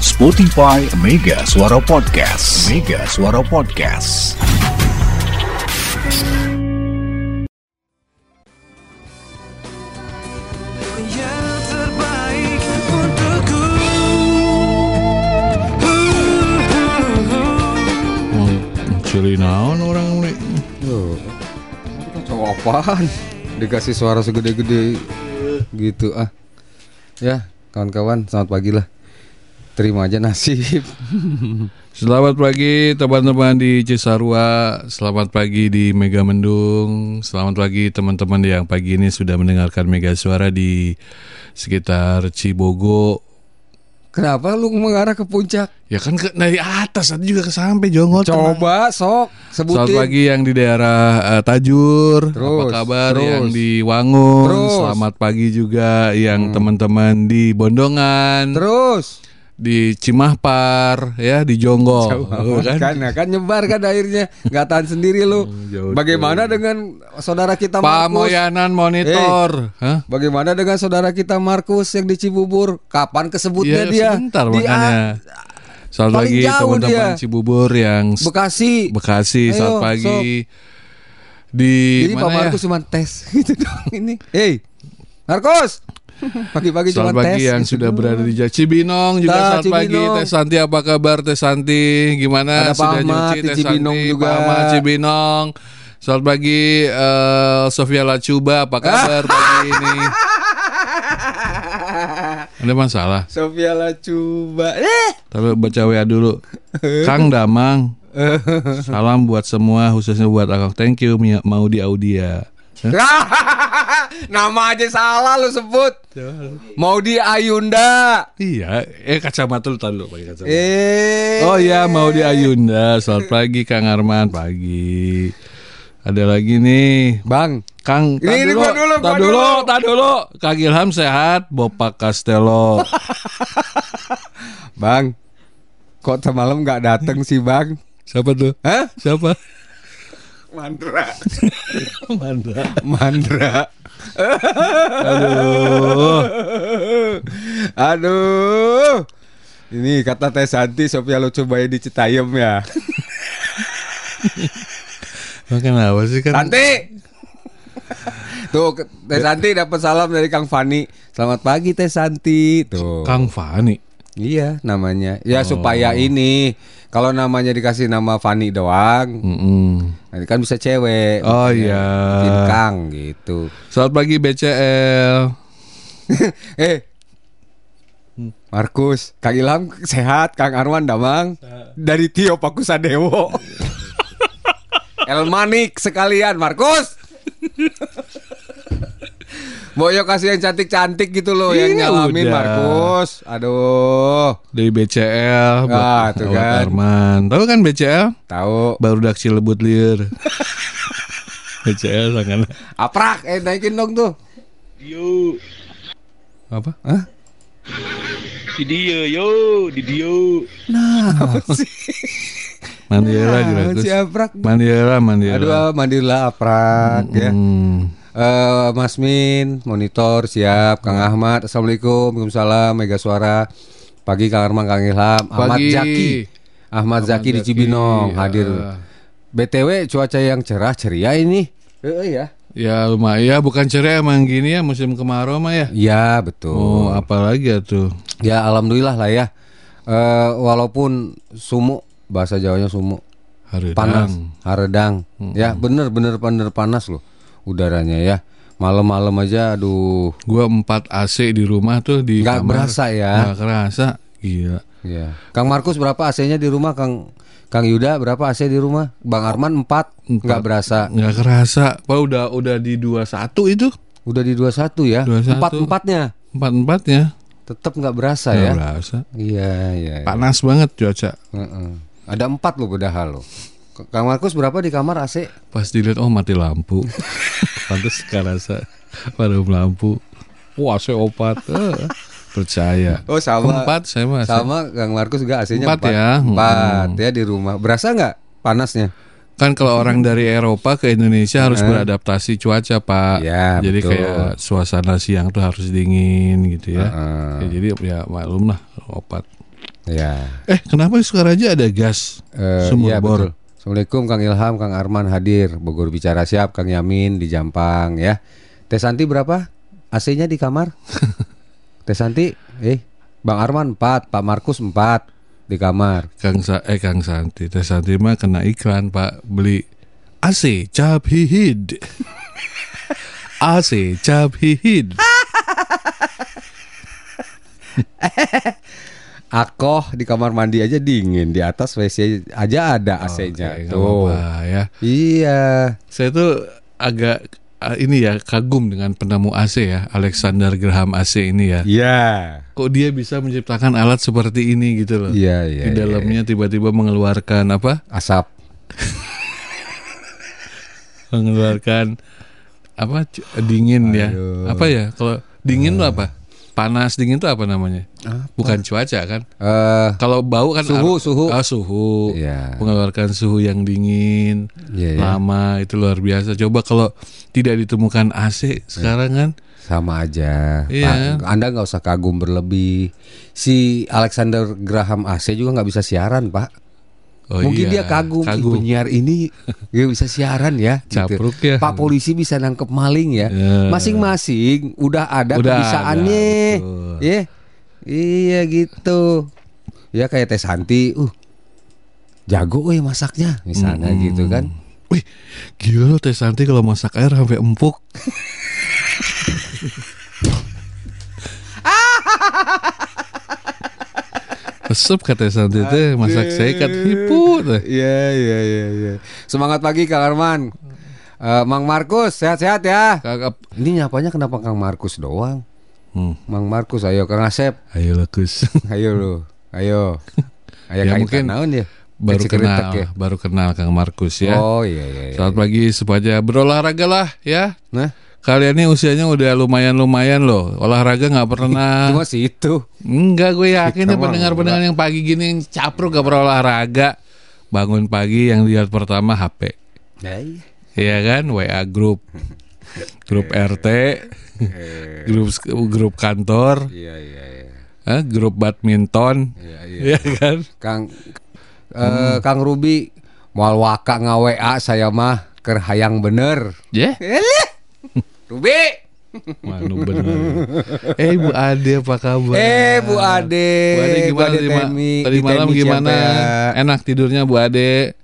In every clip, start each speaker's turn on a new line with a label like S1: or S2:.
S1: Spotify Mega Suara Podcast. Mega Suara Podcast.
S2: yang terbaik untukku.
S3: Curi naon orang ini.
S4: Loh, cowok apaan? Dikasih suara segede-gede gitu ah. Ya, kawan-kawan, selamat pagi lah. Terima aja nasib.
S3: Selamat pagi teman-teman di Cisarua, selamat pagi di Mega Mendung, selamat pagi teman-teman yang pagi ini sudah mendengarkan Mega Suara di sekitar Cibogo.
S4: Kenapa lu mengarah ke puncak?
S3: Ya kan ke, dari atas tadi juga ke sampai Jongo. tenang.
S4: Coba sok
S3: Selamat
S4: sebutin.
S3: pagi yang di daerah eh, Tajur,
S4: Terus,
S3: apa kabar
S4: terus.
S3: yang di Wangun?
S4: Terus. Hmm.
S3: Selamat pagi juga yang teman-teman di Bondongan,
S4: Terus.
S3: Di Cimahpar, ya di Jonggol, Oh, kan?
S4: kan, nah, kan nyebar kan akhirnya nggak tahan sendiri lu.
S3: jauh
S4: Bagaimana dengan saudara kita
S3: Pak
S4: Markus?
S3: Moyanan monitor, Hah?
S4: Bagaimana dengan saudara kita Markus yang di Cibubur? Kapan
S3: Ya,
S4: kesebutnya dia?
S3: sebentar
S4: Di
S3: makanya. Selamat
S4: paling
S3: pagi teman-teman
S4: dia.
S3: Cibubur yang
S4: Bekasi.
S3: Bekasi.
S4: Ayo,
S3: Selamat pagi. Di
S4: Jadi Pak
S3: ya?
S4: Markus cuma tes gitu dong ini. Hei, Markus. Pagi-pagi cuma tes.
S3: pagi yang
S4: gitu
S3: sudah berada di Cibinong juga
S4: Nah,
S3: selamat pagi. Teh Santi apa kabar Teh Santi? Gimana?
S4: Ada Pak
S3: sudah
S4: Ahmad
S3: nyuci Teh
S4: Cibinong
S3: Santi
S4: juga.
S3: Pak Ahmad Cibinong. Selamat pagi eh, Sofia Lacuba. Apa kabar pagi ini? Ada masalah?
S4: Sofia Lacuba. Eh.
S3: Tapi baca WA dulu. Kang Damang. Salam buat semua khususnya buat Akang. Thank you mau di Audia
S4: Nama aja salah lu sebut. Mau di Ayunda.
S3: Iya Eh kacamata lu dulu pakai kacamata
S4: Eh.
S3: Oh ya mau di Ayunda Selamat pagi Kang Arman Pagi Ada lagi nih
S4: Bang.
S3: Kang
S4: Ini, ini gua dulu,
S3: tak dulu,
S4: dulu.
S3: tak dulu. Kang Ilham sehat, Bopak Castello.
S4: Bang. Kok semalam nggak dateng sih, Bang?
S3: Siapa tuh?
S4: Hah?
S3: Siapa?
S4: Mandra.
S3: Mandra.
S4: Mandra.
S3: Aduh.
S4: Aduh. Ini kata Teh Santi Sofia lu cobain di Citayam ya.
S3: Kenapa sih kan?
S4: Santi. Tuh Teh Santi dapat salam dari Kang Fani. Selamat pagi Teh Santi. Tuh.
S3: Kang Fani.
S4: Iya namanya. Ya supaya ini kalau namanya dikasih nama Fani doang, nanti kan bisa cewek.
S3: Oh, iya.
S4: Kang gitu.
S3: Selamat pagi BCL.
S4: eh Markus, Kang Ilham sehat, Kang Arwan Damang dari Tio Pakusadewo. Elmanik sekalian, Markus. Boyo kasih yang cantik-cantik gitu loh yang nyalamin
S3: udah.
S4: Markus. Aduh,
S3: Dari BCL buat,
S4: Ah, tuh
S3: buat
S4: kan.
S3: Arman. Tahu kan BCL?
S4: tahu.
S3: Baru dak Cilebut liur. BCL sangat
S4: Aprak, eh naikin dong tuh.
S5: Yo,
S3: apa?
S5: di dia yo, di dia.
S4: Nah,
S3: Mandira juga.
S4: si Aprak.
S3: Mandira.
S4: Aduh, ah, mandilah Aprak ya.
S3: Hmm.
S4: Eh, Mas Min, monitor siap. Kang Ahmad, assalamualaikum, waalaikumsalam. Mega suara. Pagi Kang Arman, Kang Ilham, Ahmad
S3: Pagi.
S4: Zaki, Ahmad, Zaki di
S3: Zaki,
S4: Cibinong
S3: ya.
S4: hadir. BTW cuaca yang cerah ceria ini. Eh ya.
S3: Ya lumayan, ya bukan ceria emang gini ya musim kemarau mah ya.
S4: Ya betul.
S3: Oh, apalagi ya tuh.
S4: Ya alhamdulillah lah ya. Eh walaupun sumu bahasa Jawanya sumu
S3: Haredang.
S4: panas, haredang. Ya bener bener bener panas loh udaranya ya. Malam-malam aja aduh
S3: Gua 4 AC di rumah tuh di
S4: Nggak
S3: kamar.
S4: berasa ya.
S3: Nggak kerasa. Gila.
S4: Ya. Kang Markus berapa AC-nya di rumah? Kang Kang Yuda berapa AC di rumah? Bang Arman 4 nggak berasa.
S3: Nggak kerasa. Pak udah udah di 21 itu.
S4: Udah di 21 ya.
S3: 21.
S4: Empat empatnya
S3: Empat empatnya.
S4: tetap nggak berasa
S3: Nggak
S4: ya.
S3: berasa.
S4: Iya iya. iya.
S3: Panas banget cuaca.
S4: Heeh. Ada empat loh padahal loh. Kang Markus berapa di kamar AC?
S3: Pas dilihat oh mati lampu. Pantes kerasa pada lampu. Wah, saya opat. Eh, percaya.
S4: Oh sama.
S3: Empat saya masih.
S4: Sama Kang Markus juga AC-nya
S3: Empat ya.
S4: Empat ya di rumah. Berasa nggak panasnya?
S3: Kan kalau orang dari Eropa ke Indonesia harus beradaptasi cuaca, Pak.
S4: Ya,
S3: jadi
S4: betul.
S3: kayak suasana siang tuh harus dingin gitu ya.
S4: Heeh.
S3: Ya, jadi ya maklum lah opat.
S4: Ya.
S3: Eh, kenapa Sukaraja ada gas
S4: Eh,
S3: sumur
S4: iya,
S3: bor?
S4: betul. Assalamualaikum Kang Ilham, Kang Arman hadir. Bogor bicara siap, Kang Yamin di Jampang ya. Teh Santi berapa? AC-nya di kamar? Teh Santi, eh Bang Arman 4, Pak Markus 4 di kamar.
S3: Kang Sa eh Kang Santi, Teh Santi mah kena iklan Pak beli AC cap hihid. AC cap hihid.
S4: Akoh di kamar mandi aja dingin, di atas WC aja ada AC-nya.
S3: Oke, nggak
S4: Tuh.
S3: apa-apa ya.
S4: Iya.
S3: Saya tuh agak ini ya kagum dengan penemu AC ya, Alexander Graham AC ini ya.
S4: Iya.
S3: Kok dia bisa menciptakan alat seperti ini gitu loh.
S4: Iya, iya.
S3: Di dalamnya tiba-tiba mengeluarkan apa?
S4: asap.
S3: Mengeluarkan apa? Dingin ya.
S4: Aduh.
S3: Apa ya? Kalau dingin tuh apa? Panas dingin tuh apa namanya? Bukan cuaca kan?
S4: Eh,
S3: Kalau bau kan
S4: Suhu, suhu.
S3: Ah, suhu.
S4: Iya.
S3: Mengeluarkan suhu yang dingin,
S4: Iya, iya.
S3: lama itu luar biasa. Coba kalau tidak ditemukan AC sekarang kan
S4: sama aja.
S3: Iya.
S4: Pak, Anda nggak usah kagum berlebih. Si Alexander Graham AC juga nggak bisa siaran, Pak.
S3: Oh
S4: Mungkin
S3: iya,
S4: dia kagum, "Ih,
S3: kagum.
S4: penyiar ini nggak bisa siaran ya. gitu.
S3: Ya.
S4: Pak polisi bisa nangkep maling ya.
S3: Ya.
S4: Masing-masing udah ada
S3: Udah
S4: kebisaannya.
S3: ada.
S4: Ya. Iya gitu. Ya kayak Teh Santi, uh. Jago euy masaknya misalnya
S3: Mm-mm.
S4: gitu kan.
S3: Wih, gila loh Teh Santi kalau masak air sampai empuk. Resep kata Santi teh masak saya kan hipu teh.
S4: Iya iya iya iya. Semangat pagi Kang Arman. Eh, Mang Markus sehat-sehat ya.
S3: Kakak.
S4: Ini nyapanya kenapa Kang Markus doang?
S3: Hmm.
S4: Mang Markus ayo Kang Asep.
S3: Ayo lah Kus.
S4: Ayo lu. Ayo. Ayo
S3: Ya, mungkin
S4: naon ya?
S3: baru kenal,
S4: ya?
S3: baru kenal Kang Markus ya.
S4: Oh iya iya. iya.
S3: Selamat pagi supaya berolahraga lah ya.
S4: Nah,
S3: Kalian ini usianya udah lumayan-lumayan loh. Olahraga nggak pernah.
S4: cuma sih itu.
S3: Enggak, gue yakin nih pendengar-pendengar yang pagi gini yang capruk gak pernah olahraga. Bangun pagi yang lihat pertama HP.
S4: Ya, iya.
S3: Iya kan? WA grup. Grup RT, grup grup kantor,
S4: Iya iya iya.
S3: eh, grup badminton.
S4: Iya iya.
S3: Iya kan?
S4: Kang eh, Kang Ruby moal waka nga-WA saya mah keur hayang bener.
S3: Ya,
S4: Ruby.
S3: manu bener. Eh Bu Ade apa kabar?
S4: Eh Bu Ade.
S3: Bu Ade
S4: Bu
S3: gimana
S4: Ade
S3: tadi,
S4: Temi,
S3: tadi
S4: di
S3: malam gimana?
S4: Ciampea.
S3: Enak tidurnya Bu Ade?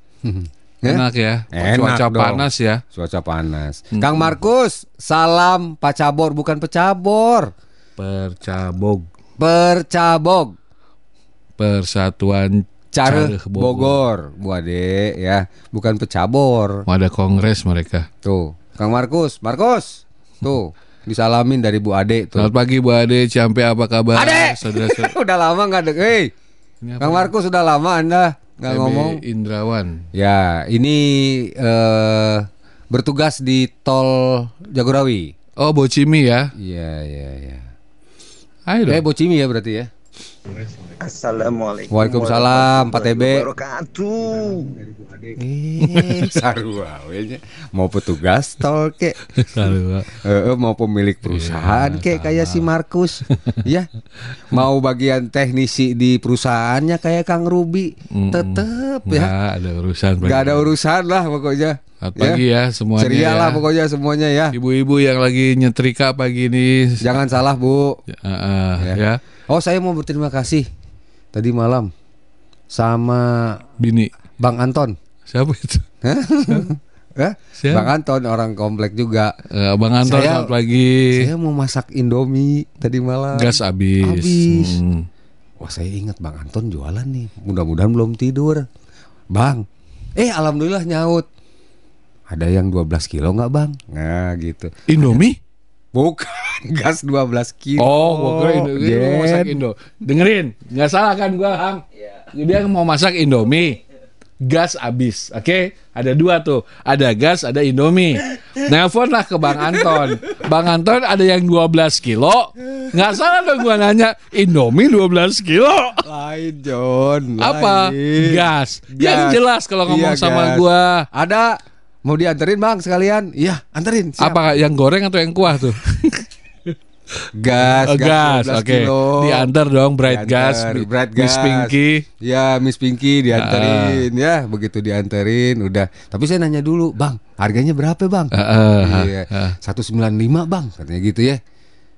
S3: Enak ya?
S4: Enak
S3: Cuaca
S4: dong.
S3: panas ya?
S4: Cuaca panas. Kang Markus, salam pacabor bukan pecabor.
S3: Percabog,
S4: Percabog.
S3: Persatuan
S4: Care
S3: Careh
S4: Bogor. Bu Ade ya, bukan pecabor.
S3: Mau ada kongres mereka.
S4: Tuh, Kang Markus, Markus. Tuh, disalamin dari Bu Ade tuh.
S3: Selamat pagi Bu Ade, Ciampe apa kabar?
S4: Ade!
S3: Saudara-saudara.
S4: udah lama nggak ada. Hei,
S3: apa?
S4: Kang Markus sudah lama Anda nggak
S3: TB
S4: ngomong.
S3: Indrawan.
S4: Ya, ini eh bertugas di tol Jagorawi.
S3: Oh, Bocimi ya.
S4: Iya, iya, iya.
S3: Ayo dong.
S4: Eh, Bocimi ya berarti ya.
S6: Assalamualaikum
S4: Waalaikumsalam, Pak TB. Eh, sarua we. Mau petugas tol
S3: Pak.
S4: Eh, mau pemilik perusahaan kek kayak si Markus. ya. Mau bagian teknisi di perusahaannya kayak Kang Ruby.
S3: Mm-mm.
S4: Tetep ya.
S3: Nggak ada urusan.
S4: Nggak ada urusan lah pokoknya.
S3: Selamat pagi ya semuanya.
S4: Ceria
S3: ya.
S4: lah pokoknya semuanya ya.
S3: Ibu-ibu yang lagi nyetrika pagi ini.
S4: Jangan salah, Bu.
S3: Uh, uh,
S4: Ya.
S3: ya.
S4: Oh, saya mau berterima kasih tadi malam sama
S3: Bini.
S4: Bang Anton.
S3: Siapa itu?
S4: Hah?
S3: Siapa?
S4: Bang Anton orang komplek juga.
S3: Eh, Bang Anton
S4: Saya-
S3: selamat pagi.
S4: Saya mau masak Indomie tadi malam.
S3: Gas habis.
S4: Habis.
S3: Hmm.
S4: Wah, saya ingat Bang Anton jualan nih. Mudah-mudahan belum tidur. Bang. Eh, alhamdulillah nyaut. Ada yang 12 kilo nggak Bang? Nah, gitu.
S3: Indomie?
S4: Bukan gas 12 kilo.
S3: Oh, gua kira Indo, mau masak. Indo. Dengerin, nggak salah kan gua, Hang? Dia mau masak Indomie. Gas habis, oke? Ada dua tuh, ada gas, ada Indomie. Nelpon lah ke Bang Anton. Bang Anton ada yang 12 kilo. Nggak salah dong gua nanya, Indomie 12 kilo.
S4: Lain, John.
S3: Apa?
S4: lain.
S3: Gas.
S4: Gas.
S3: Yang jelas kalau ngomong
S4: Iya,
S3: sama
S4: gas.
S3: gua.
S4: Ada mau dianterin Bang sekalian? Iya, anterin. siap.
S3: Apa yang goreng atau yang kuah tuh?
S4: gas,
S3: Oh, gas,
S4: 12
S3: oke.
S4: kilo.
S3: Diantar dong Bright
S4: Diantar,
S3: Gas,
S4: Bright
S3: Miss
S4: Gas.
S3: Pinky.
S4: Ya, Miss Pinky dianterin
S3: Ah.
S4: ya, begitu dianterin udah. Tapi saya nanya dulu, Bang, harganya berapa, Bang?
S3: Ah, ah,
S4: iya,
S3: ah.
S4: 195, Bang, katanya gitu ya.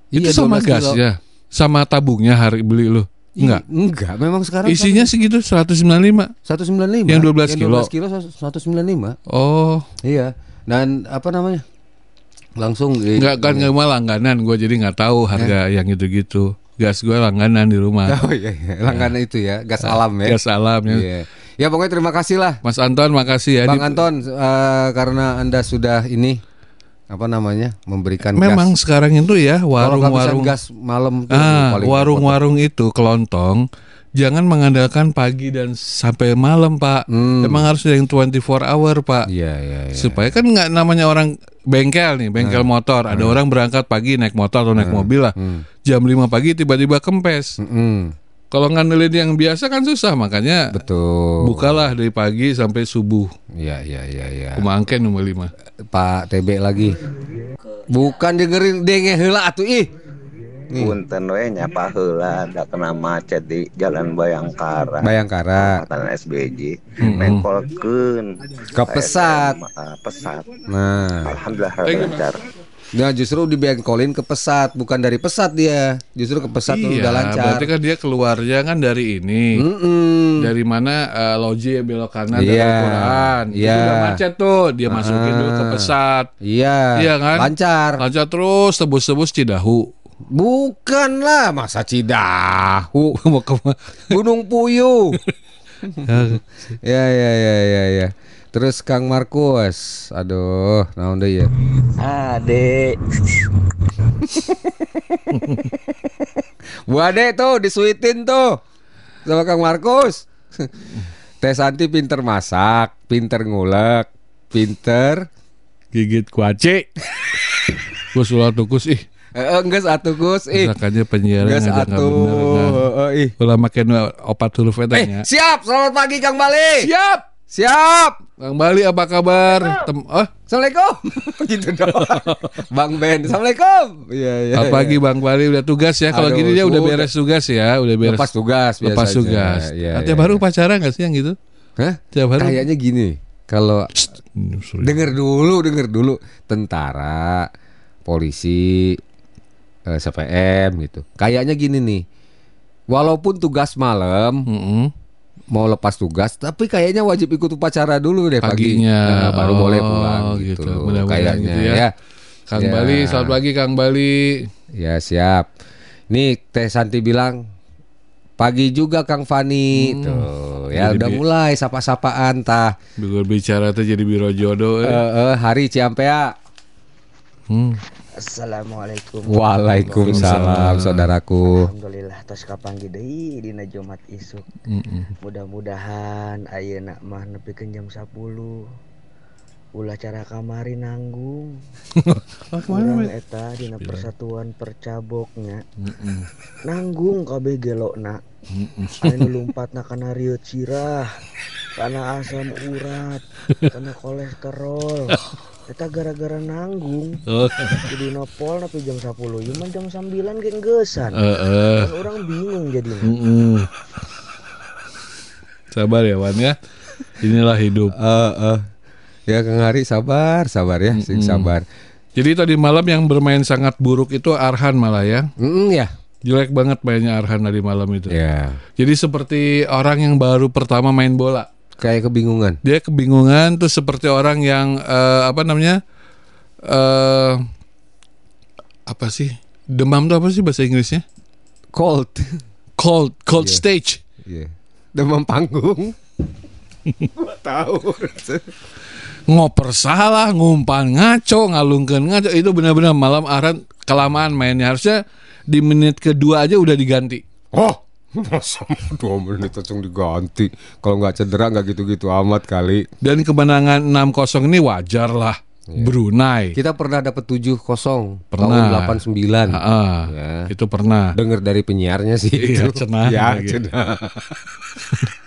S3: Itu
S4: Iya,
S3: sama
S4: 12 kilo.
S3: gas ya, sama tabungnya hari beli lu. Enggak.
S4: Enggak, memang sekarang
S3: Isinya segitu 195.
S4: 195.
S3: Yang 12 kilo.
S4: 12 kilo 195.
S3: Oh,
S4: Iya. Dan apa namanya? Langsung eh,
S3: enggak kan enggak mah langganan gue jadi nggak tahu harga yang gitu-gitu. Gas gue langganan di rumah.
S4: Oh iya, iya. langganan itu ya, gas alam ya.
S3: Gas alam ya.
S4: Iya. Ya pokoknya terima kasih lah
S3: Mas Anton makasih ya.
S4: Bang
S3: Di-
S4: Anton eh, karena Anda sudah ini apa namanya? memberikan
S3: Memang
S4: gas.
S3: sekarang itu ya warung-warung
S4: gas malam tuh
S3: ah warung-warung itu kelontong jangan mengandalkan pagi dan sampai malam Pak.
S4: Hmm.
S3: Emang harus yang 24 hour Pak.
S4: Iya, iya, iya.
S3: Supaya kan nggak namanya orang bengkel nih, bengkel motor. Ada orang berangkat pagi naik motor atau naik mobil lah.
S4: Hmm.
S3: Jam 5 pagi tiba-tiba kempes.
S4: Mm-mm.
S3: Kalau ngandelin yang biasa kan susah, makanya
S4: Betul.
S3: bukalah dari pagi sampai subuh.
S4: Iya, iya, iya, iya.
S3: Kumangken nomor 5.
S4: Pak TB lagi. Bukan dengerin denge heula atuh ih.
S6: Punten we nyapa heula da kena macet di Jalan Bayangkara.
S4: Bayangkara.
S6: Kecamatan SBJ.
S3: Mm-mm.
S6: Nengkolkeun
S4: Ke pesat.
S6: Ah, pesat.
S4: Nah,
S6: Alhamdulillah lancar.
S4: Nah justru dibengkolin ke pesat, bukan dari pesat dia. Justru ke pesat
S3: iya,
S4: udah lancar.
S3: berarti kan dia keluarnya kan dari ini.
S4: Mm-mm.
S3: Dari mana eh, loji belok kanan
S4: Iya,
S3: dari Al-Quran. Itu
S4: iya.
S3: udah macet tuh, dia masukin dulu ke
S4: Ah.
S3: pesat.
S4: Iya,
S3: Iya kan?
S4: Lancar.
S3: Lancar terus tebus-tebus Cidahu.
S4: Bukan lah, masa Cidahu,
S3: Mau ke
S4: Gunung Puyuh. ya ya ya ya ya. Terus Kang Markus, aduh, naon deui ya?
S6: Ade.
S4: Bu Ade tuh disuitin tuh sama Kang Markus. Teh Santi pinter masak, pinter ngulek, pinter
S3: gigit kuaci. Gus ulah tukus ih.
S4: Eh, enggak satu Gus, ih.
S3: Misalkannya penyiaran
S4: Enggak
S3: ngajak
S4: satu.
S3: nggak bener kan.
S4: Heeh, ih.
S3: Ulah makin opat huruf
S4: Eh,
S3: etanya.
S4: siap. Selamat pagi Kang Bali.
S3: Siap.
S4: Siap.
S3: Bang Bali apa kabar? Tem oh,
S4: Assalamualaikum. gitu dong. Bang Ben. Assalamualaikum. Iya, iya.
S3: selamat pagi Bang Bali udah tugas ya. Kalau gini dia udah beres tugas ya, udah beres.
S4: Lepas tugas
S3: Lepas
S4: biasa
S3: tugas.
S4: aja. Iya,
S3: Tiap
S4: iya,
S3: baru pacaran gak sih yang gitu?
S4: Hah?
S3: Tiap hari.
S4: Kayaknya gini. Kalau
S3: Hmm,
S4: denger dulu, denger dulu tentara, polisi, eh, CPM gitu. Kayaknya gini nih. Walaupun tugas malam,
S3: Mm-mm.
S4: Mau lepas tugas, tapi kayaknya wajib ikut upacara dulu deh pagi.
S3: Paginya.
S4: Nah, baru
S3: Oh,
S4: boleh pulang gitu.
S3: gitu. Mudah-mudahan
S4: Kayaknya
S3: gitu ya.
S4: ya.
S3: Kang
S4: Ya.
S3: Bali, selamat pagi Kang Bali.
S4: Ya siap. Nih Teh Santi bilang pagi juga Kang Fani tuh. Ya
S3: Jadi
S4: udah
S3: bi-
S4: mulai sapa-sapaan tah.
S3: Bicara tuh jadi biro jodoh.
S4: Eh,
S3: eh.
S4: eh, hari Ciampea.
S3: Hmm.
S6: Assalamualaikum.
S4: Waalaikumsalam saudaraku.
S6: Alhamdulillah tos kapanggi deui dina Jumat isuk. Mudah-mudahan ayeuna mah nepikeun jam 10. Ulah cara kamari nanggung. Urang eta dina persatuan percaboknya. Nanggung kabeh gelokna.
S3: Mm-mm.
S6: Anu lompatna kana riut sirah, kana asam urat, kana kolesterol. Eta gara-gara nanggung.
S3: Oh,
S6: Jadi nopol napi jam 10 Ieu mah jam 9 geng geusan.
S3: eh, eh.
S6: Kan orang bingung jadinya.
S3: Mm-mm. Sabar ya Wan ya. Inilah hidup.
S4: Eh, eh. Ya Kang Hari sabar, sabar ya, sing sabar.
S3: Jadi tadi malam yang bermain sangat buruk itu Arhan malah ya.
S4: Mm, ya.
S3: Jelek banget mainnya Arhan tadi malam itu.
S4: Ya.
S3: Jadi seperti orang yang baru pertama main bola.
S4: Kayak kebingungan.
S3: Dia kebingungan tuh seperti orang yang eh, apa namanya? eh apa sih? Demam tuh apa sih bahasa Inggrisnya?
S4: Cold.
S3: Cold, cold
S4: Iya.
S3: stage.
S4: Iya. Demam panggung. Gua tahu.
S3: ngoper salah, ngumpan ngaco, ngalungkeun ngaco itu benar-benar malam Arhan kelamaan mainnya harusnya di menit kedua aja udah diganti.
S4: Oh, masa dua menit langsung diganti. Kalau nggak cedera nggak gitu-gitu amat kali.
S3: Dan kemenangan 6-0 ini wajar lah. Brunei.
S4: Kita pernah dapat 7-0
S3: Pernah.
S4: tahun 89.
S3: Ah,
S4: Ya.
S3: itu pernah.
S4: Dengar dari penyiarnya sih
S3: Iya,
S4: itu.
S3: cenah
S4: Ya,
S3: lagi.
S4: cenah.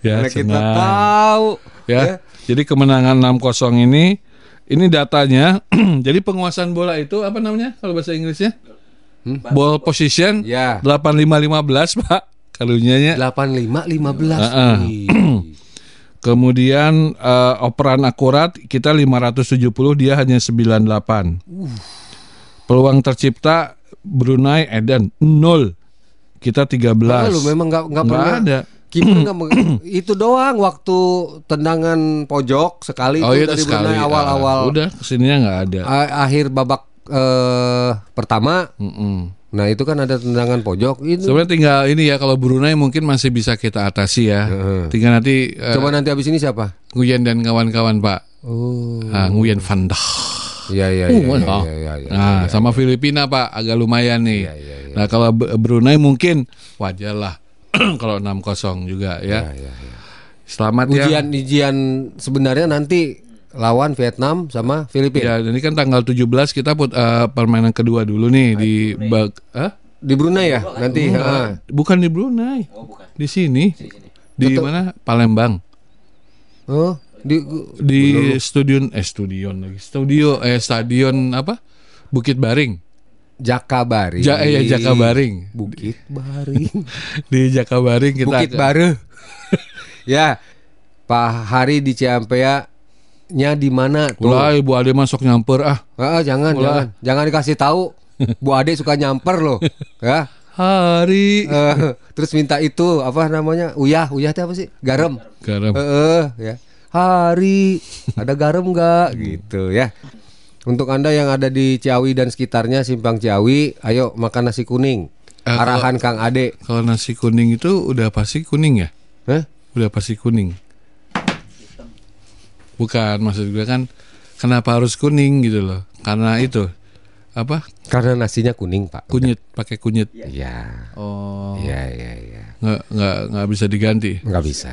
S3: Ya,
S4: Karena kita
S3: senang.
S4: tahu.
S3: ya. Jadi kemenangan 6-0 ini ini datanya. Jadi penguasaan bola itu apa namanya kalau bahasa Inggrisnya? Ball position
S4: Ya.
S3: 8515 Pak. Karunyanya.
S4: 85 15.
S3: Heeh.
S4: Wih.
S3: Kemudian eh, operan akurat kita 570 dia hanya 98. Peluang tercipta Brunei Eden 0. Kita 13.
S4: Ah, lu memang nggak nggak pernah
S3: ada.
S4: Kiper itu doang waktu tendangan pojok sekali
S3: Oh
S4: itu
S3: iya
S4: dari
S3: sekali.
S4: Brunei awal-awal
S3: Ah, udah ke sininya nggak ada.
S4: akhir babak eh, pertama.
S3: Mm-mm.
S4: Nah itu kan ada tendangan pojok itu.
S3: Sebenarnya tinggal ini ya kalau Brunei mungkin masih bisa kita atasi ya.
S4: Heeh.
S3: Tinggal nanti eh,
S4: Coba nanti habis ini siapa?
S3: Nguyen dan kawan-kawan Pak.
S4: Oh,
S3: Ah, Nguyen Van Dah.
S4: iya iya
S3: Uh,
S4: iya, iya,
S3: mantap.
S4: iya, iya, iya,
S3: Nah,
S4: iya.
S3: sama Filipina Pak agak lumayan nih.
S4: Iya, iya, iya.
S3: Nah, kalau Brunei mungkin wajar lah kalau 6-0 juga ya.
S4: Iya, iya, iya.
S3: Selamat ya.
S4: Ujian ujian sebenarnya nanti lawan Vietnam sama Filipina
S3: Ya, ini kan tanggal 17 kita put eh, permainan kedua dulu nih di bag Hah?
S4: di Brunei ya nanti. ha.
S3: Bukan di Brunei. Di sini. Di mana? Palembang.
S4: Oh, di
S3: Di stadion eh stadion lagi. Studio eh stadion apa? Bukit Baring.
S4: Jakabaring.
S3: Ja, eh, ya, Jakabaring.
S4: Bukit Baring.
S3: Di Jakabaring kita
S4: Bukit Baru. ya. Pak Hari di Ciampea nya di mana tuh?
S3: Mulai Bu Ade masuk nyamper ah.
S4: Ah, jangan,
S3: Ulah.
S4: jangan. Jangan dikasih tahu. Bu Ade suka nyamper loh. Ya.
S3: Hari
S4: Eh, terus minta itu apa namanya? Uyah, uyah itu apa sih? Garam.
S3: garam.
S4: Heeh, ya. Hari ada garam nggak gitu ya. Untuk Anda yang ada di Ciawi dan sekitarnya Simpang Ciawi, ayo makan nasi kuning.
S3: Eh,
S4: Arahan Kang Ade.
S3: Kalau nasi kuning itu udah pasti kuning ya?
S4: Hah?
S3: Udah pasti kuning. Bukan maksud gue kan kenapa harus kuning gitu loh? Karena itu apa?
S4: Karena nasinya kuning, Pak.
S3: Kunyit, pakai kunyit.
S4: Iya.
S3: Oh.
S4: Iya, iya, iya.
S3: Nggak nggak nggak bisa diganti.
S4: Nggak bisa.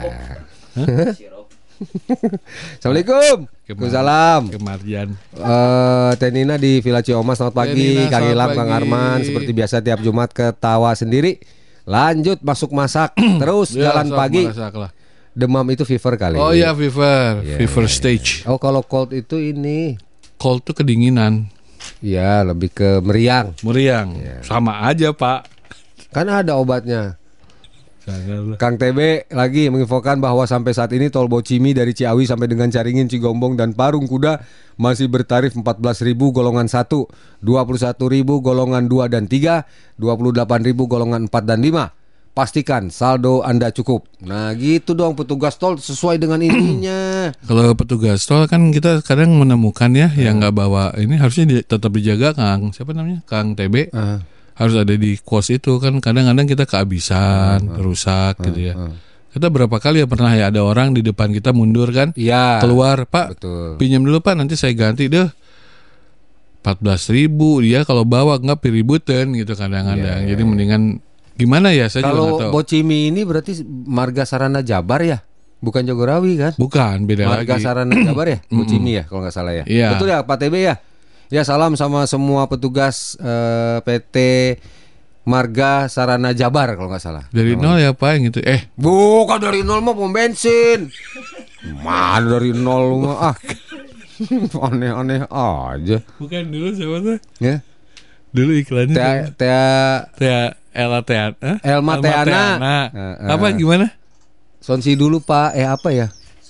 S4: Assalamualaikum. Waalaikumsalam.
S3: Kemarian.
S4: Eh Tenina di Villa Cioma selamat pagi
S3: Tenina,
S4: Kang Ilham Kang. Arman seperti biasa tiap Jumat ketawa sendiri lanjut masuk masak terus
S3: Ya,
S4: jalan pagi
S3: masak lah.
S4: Demam itu fever kali
S3: Oh iya fever,
S4: Iya,
S3: fever
S4: iya,
S3: stage.
S4: oh kalau cold itu ini
S3: Cold tuh kedinginan,
S4: ya lebih ke meriang
S3: meriang.
S4: Iya.
S3: Sama aja pak.
S4: kan ada obatnya. Kang TB lagi menginfokan bahwa sampai saat ini tol Bocimi dari Ciawi sampai dengan Caringin, Cigombong dan Parung Kuda masih bertarif 14.000 golongan 1, 21.000 golongan 2 dan 3, 28.000 golongan 4 dan 5. Pastikan saldo Anda cukup. Nah, gitu dong petugas tol sesuai dengan ininya.
S3: Kalau petugas tol kan kita kadang menemukan ya yang nggak bawa ini harusnya di- tetap dijaga Kang. Siapa namanya? Kang TB.
S4: Ah,
S3: Harus ada di kos itu kan kadang-kadang kita kehabisan, rusak gitu ya. Kita berapa kali ya pernah ya ada orang di depan kita mundur kan?
S4: Iya.
S3: Keluar, Pak.
S4: Betul.
S3: Pinjam dulu Pak, nanti saya ganti deh. 14.000 ribu dia kalau bawa nggak piributan gitu kadang-kadang. Jadi mendingan gimana ya saya juga nggak
S4: Kalau
S3: tahu.
S4: Bocimi ini berarti Marga Sarana Jabar ya? Bukan Jagorawi kan?
S3: Bukan beda
S4: Marga
S3: lagi.
S4: Sarana Jabar ya, Bocimi ya kalau nggak salah ya.
S3: Iya.
S4: Betul ya Pak TB ya. Ya salam sama semua petugas eh, PT Marga Sarana Jabar kalau nggak salah.
S3: Dari nol ya Pak yang gitu. Eh,
S4: Bukan dari nol mah pom bensin. Mana dari nol mah ah. Aneh-aneh aja.
S3: bukan dulu siapa tuh?
S4: Ya.
S3: Dulu iklannya
S4: Tea,
S3: siapa?
S4: Tea
S3: Tea Ella Teana. Hah?
S4: Elma Teana. Eh, eh.
S3: Apa gimana?
S4: Sonsi dulu Pak. Eh apa ya?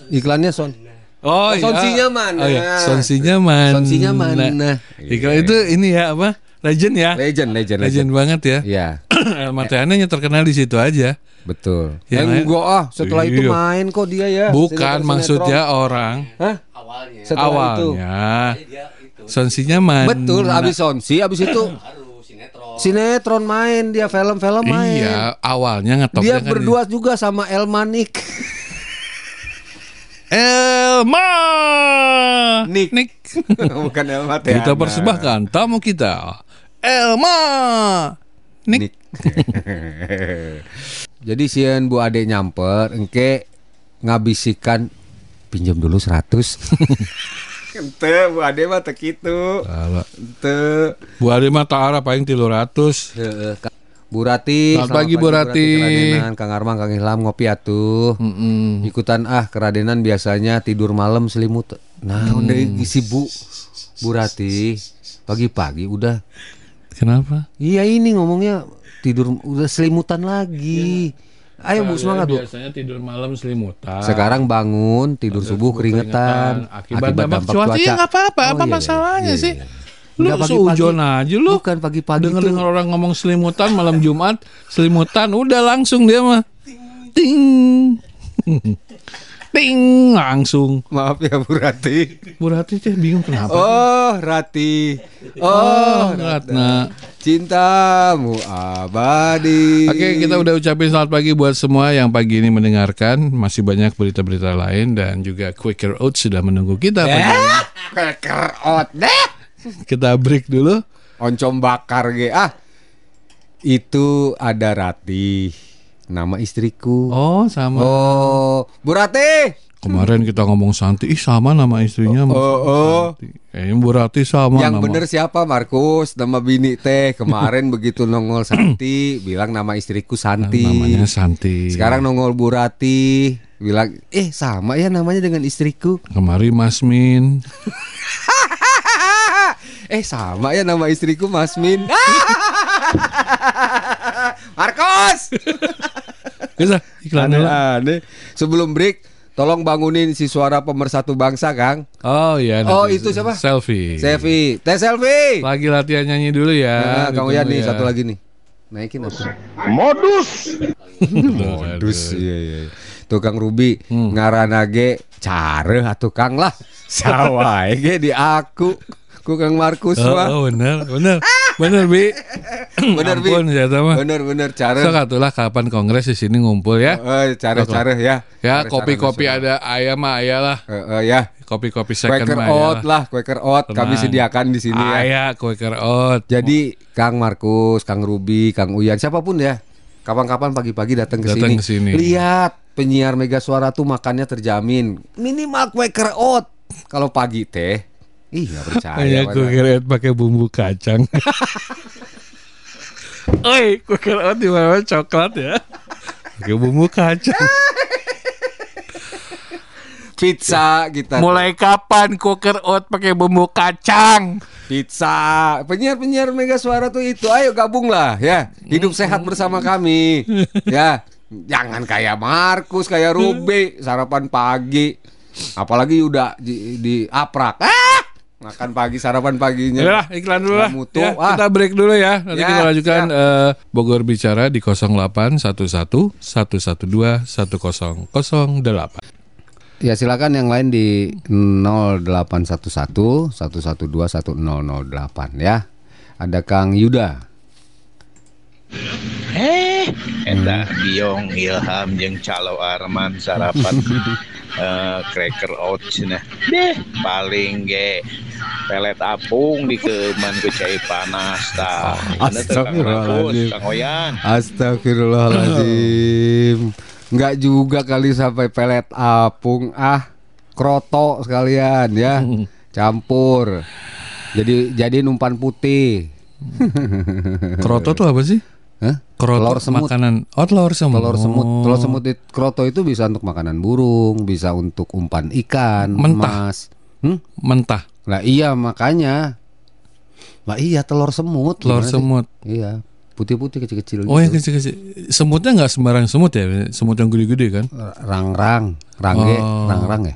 S4: Iklannya Son.
S3: Oh, iya.
S4: Sonsinya mana?
S3: Oh, iya. Sonsinya mana?
S4: Sonsinya mana?
S3: Iklan itu ini ya apa? Legend ya.
S4: Legend, legend, legend.
S3: Legend banget ya.
S4: Iya,
S3: Elma Teana yang terkenal di situ aja.
S4: betul.
S3: Yang
S4: eh,
S3: lain-
S4: enggak ah, setelah itu
S3: Iya.
S4: main kok dia ya.
S3: Bukan
S4: Sinetron-
S3: maksudnya orang
S4: Hah? Setelah itu.
S3: Awalnya. Sonsinya mana?
S4: Betul, habis Sonsi, habis itu sinetron main dia film-film main.
S3: Iya, awalnya ngetopnya
S4: Dia
S3: kan
S4: berdua juga sama Elmanik.
S3: Elma
S4: Nick.
S3: Nick.
S4: Bukan Elma
S3: Kita persembahkan tamu kita Elma Nick.
S4: Jadi sieun Bu Ade nyamper, engke ngabisikan pinjam dulu 100. Ente Bu Ade mah kitu.
S3: Salah.
S4: Teu.
S3: Bu Ade mah taara paling 300.
S4: Heeh, Kak. Bu Rati,
S3: Selamat pagi, Bu Rati.
S4: Keradenan, Kang Arman, Kang Ilham ngopi atuh.
S3: Mm-mm.
S4: Ikutan ah keradenan biasanya tidur malam selimut Nah, udah isi Bu Bu Rati pagi-pagi udah
S3: Kenapa?
S4: Iya ini ngomongnya tidur udah selimutan lagi. Ayo Bu semangat Bu.
S3: Biasanya tidur malam selimutan.
S4: Sekarang bangun tidur subuh keringetan
S3: Akibat, dampak cuaca. Iya nggak apa-apa.
S4: Oh,
S3: apa
S4: iya,
S3: masalahnya
S4: iya,
S3: sih?
S4: iya.
S3: Lu seujon aja lu.
S4: Bukan pagi-pagi tuh.
S3: Dengar-dengar orang ngomong selimutan malam Jumat, selimutan udah langsung dia mah. Ting. Ting langsung.
S4: Maaf ya Bu Rati.
S3: Bu Rati teh bingung kenapa.
S4: Oh Rati. Oh
S3: Oh, Ratna.
S4: cintamu abadi.
S3: Oke, kita udah ucapin selamat pagi buat semua yang pagi ini mendengarkan. Masih banyak berita-berita lain dan juga Quaker Oats sudah menunggu kita pagi ini.
S4: Keker out deh.
S3: Kita break dulu.
S4: Oncom bakar ge ah. Itu ada Rati. Nama istriku.
S3: Oh, sama.
S4: Oh, Bu Rati.
S3: Kemarin kita ngomong Santi, ih sama nama istrinya.
S4: Oh, oh.
S3: Santi. Kayaknya Bu Rati sama
S4: Yang
S3: nama.
S4: bener siapa Markus? Nama bini teh kemarin begitu nongol Santi bilang nama istriku Santi.
S3: Namanya Santi.
S4: Sekarang nongol Bu Rati bilang eh sama ya namanya dengan istriku.
S3: Kemarin Masmin.
S4: eh sama ya nama istriku Masmin. Markus.
S3: Bisa iklan dulu.
S4: Aneh-aneh. Sebelum break tolong bangunin si suara pemersatu bangsa, Kang.
S3: Oh iya.
S4: Oh,
S3: nanti.
S4: itu siapa?
S3: Selfie.
S4: Selfie, teh selfie.
S3: Lagi latihan nyanyi dulu ya.
S4: Nah, Kang Uyan nih
S3: ya.
S4: satu lagi nih. Naikin apa?
S5: Modus.
S3: Aduh,
S4: Dus
S3: aduh.
S4: iya iya. Tukang Ruby
S3: Hmm.
S4: ngaranage care atuh Kang lah. Sawae ge di aku. Ku Kang Markus
S3: Oh, oh, bener, bener, bener bi,
S4: Bener Bi.
S3: Ampun, ya mah.
S4: Bener bener care.
S3: So katulah kapan kongres di sini ngumpul ya.
S4: Eh care care ya.
S3: Ya
S4: Care-care
S3: kopi-kopi
S4: nasional.
S3: ada ayam mah ayah lah.
S4: Eh, eh, ya.
S3: Kopi-kopi second
S4: Quaker Oat lah, Quaker Oat kami sediakan di sini ya.
S3: Ayah Quaker Oat.
S4: Jadi Kang Markus, Kang Ruby, Kang Uyan, siapa pun ya. Kapan-kapan pagi-pagi datang ke
S3: Datang
S4: sini.
S3: ke sini.
S4: Lihat penyiar Mega Suara tuh makannya terjamin. Minimal Quaker Oat. Kalau pagi teh, ih percaya. Pada.
S3: Quaker Oat pakai bumbu kacang. Oi, Quaker Oat di mana coklat ya. Pakai bumbu kacang.
S4: Pizza kita.
S3: Mulai kapan Quaker Oat pakai bumbu kacang?
S4: Pizza. Penyiar-penyiar Mega Suara tuh itu. Ayo gabung lah ya. Hidup sehat bersama kami. ya. Jangan kayak Markus, kayak Ruby sarapan pagi. Apalagi udah di, di aprak. Ah! Makan pagi sarapan paginya.
S3: Ya, iklan dulu lah.
S4: Mutu,
S3: Ya,
S4: ah.
S3: Kita break dulu ya. Nanti
S4: Ya,
S3: kita lanjutkan
S4: siap.
S3: eh, Bogor bicara di 0811 112 1008.
S4: Ya silakan yang lain di 0811 112 1008 ya. Ada Kang Yuda.
S5: Eta Biong Ilham jeung Calo Arman sarapan eh cracker oat cenah. Deh, paling ge pelet apung di keuman ku cai panas tah.
S4: Astagfirullahaladzim. Astagfirullahaladzim. Enggak juga kali sampai pelet apung ah. Kroto sekalian ya. Campur. Jadi jadi umpan putih.
S3: Kroto tuh apa sih?
S4: Hah?
S3: Kroto
S4: Telur semut.
S3: makanan. Oh, telur semut.
S4: Telur semut, telur semut it- kroto itu bisa untuk makanan burung, bisa untuk umpan ikan,
S3: Mentah.
S4: emas. Hmm?
S3: Mentah.
S4: Lah iya makanya. Lah iya telur semut.
S3: Telur
S4: gimana sih?
S3: semut.
S4: Iya, putih-putih kecil-kecil
S3: Oh, yang
S4: gitu.
S3: kecil-kecil. Semutnya nggak sembarang semut ya? Semut yang gede-gede kan?
S4: Rang-rang, rangge,
S3: Oh.
S4: rang-rang ya.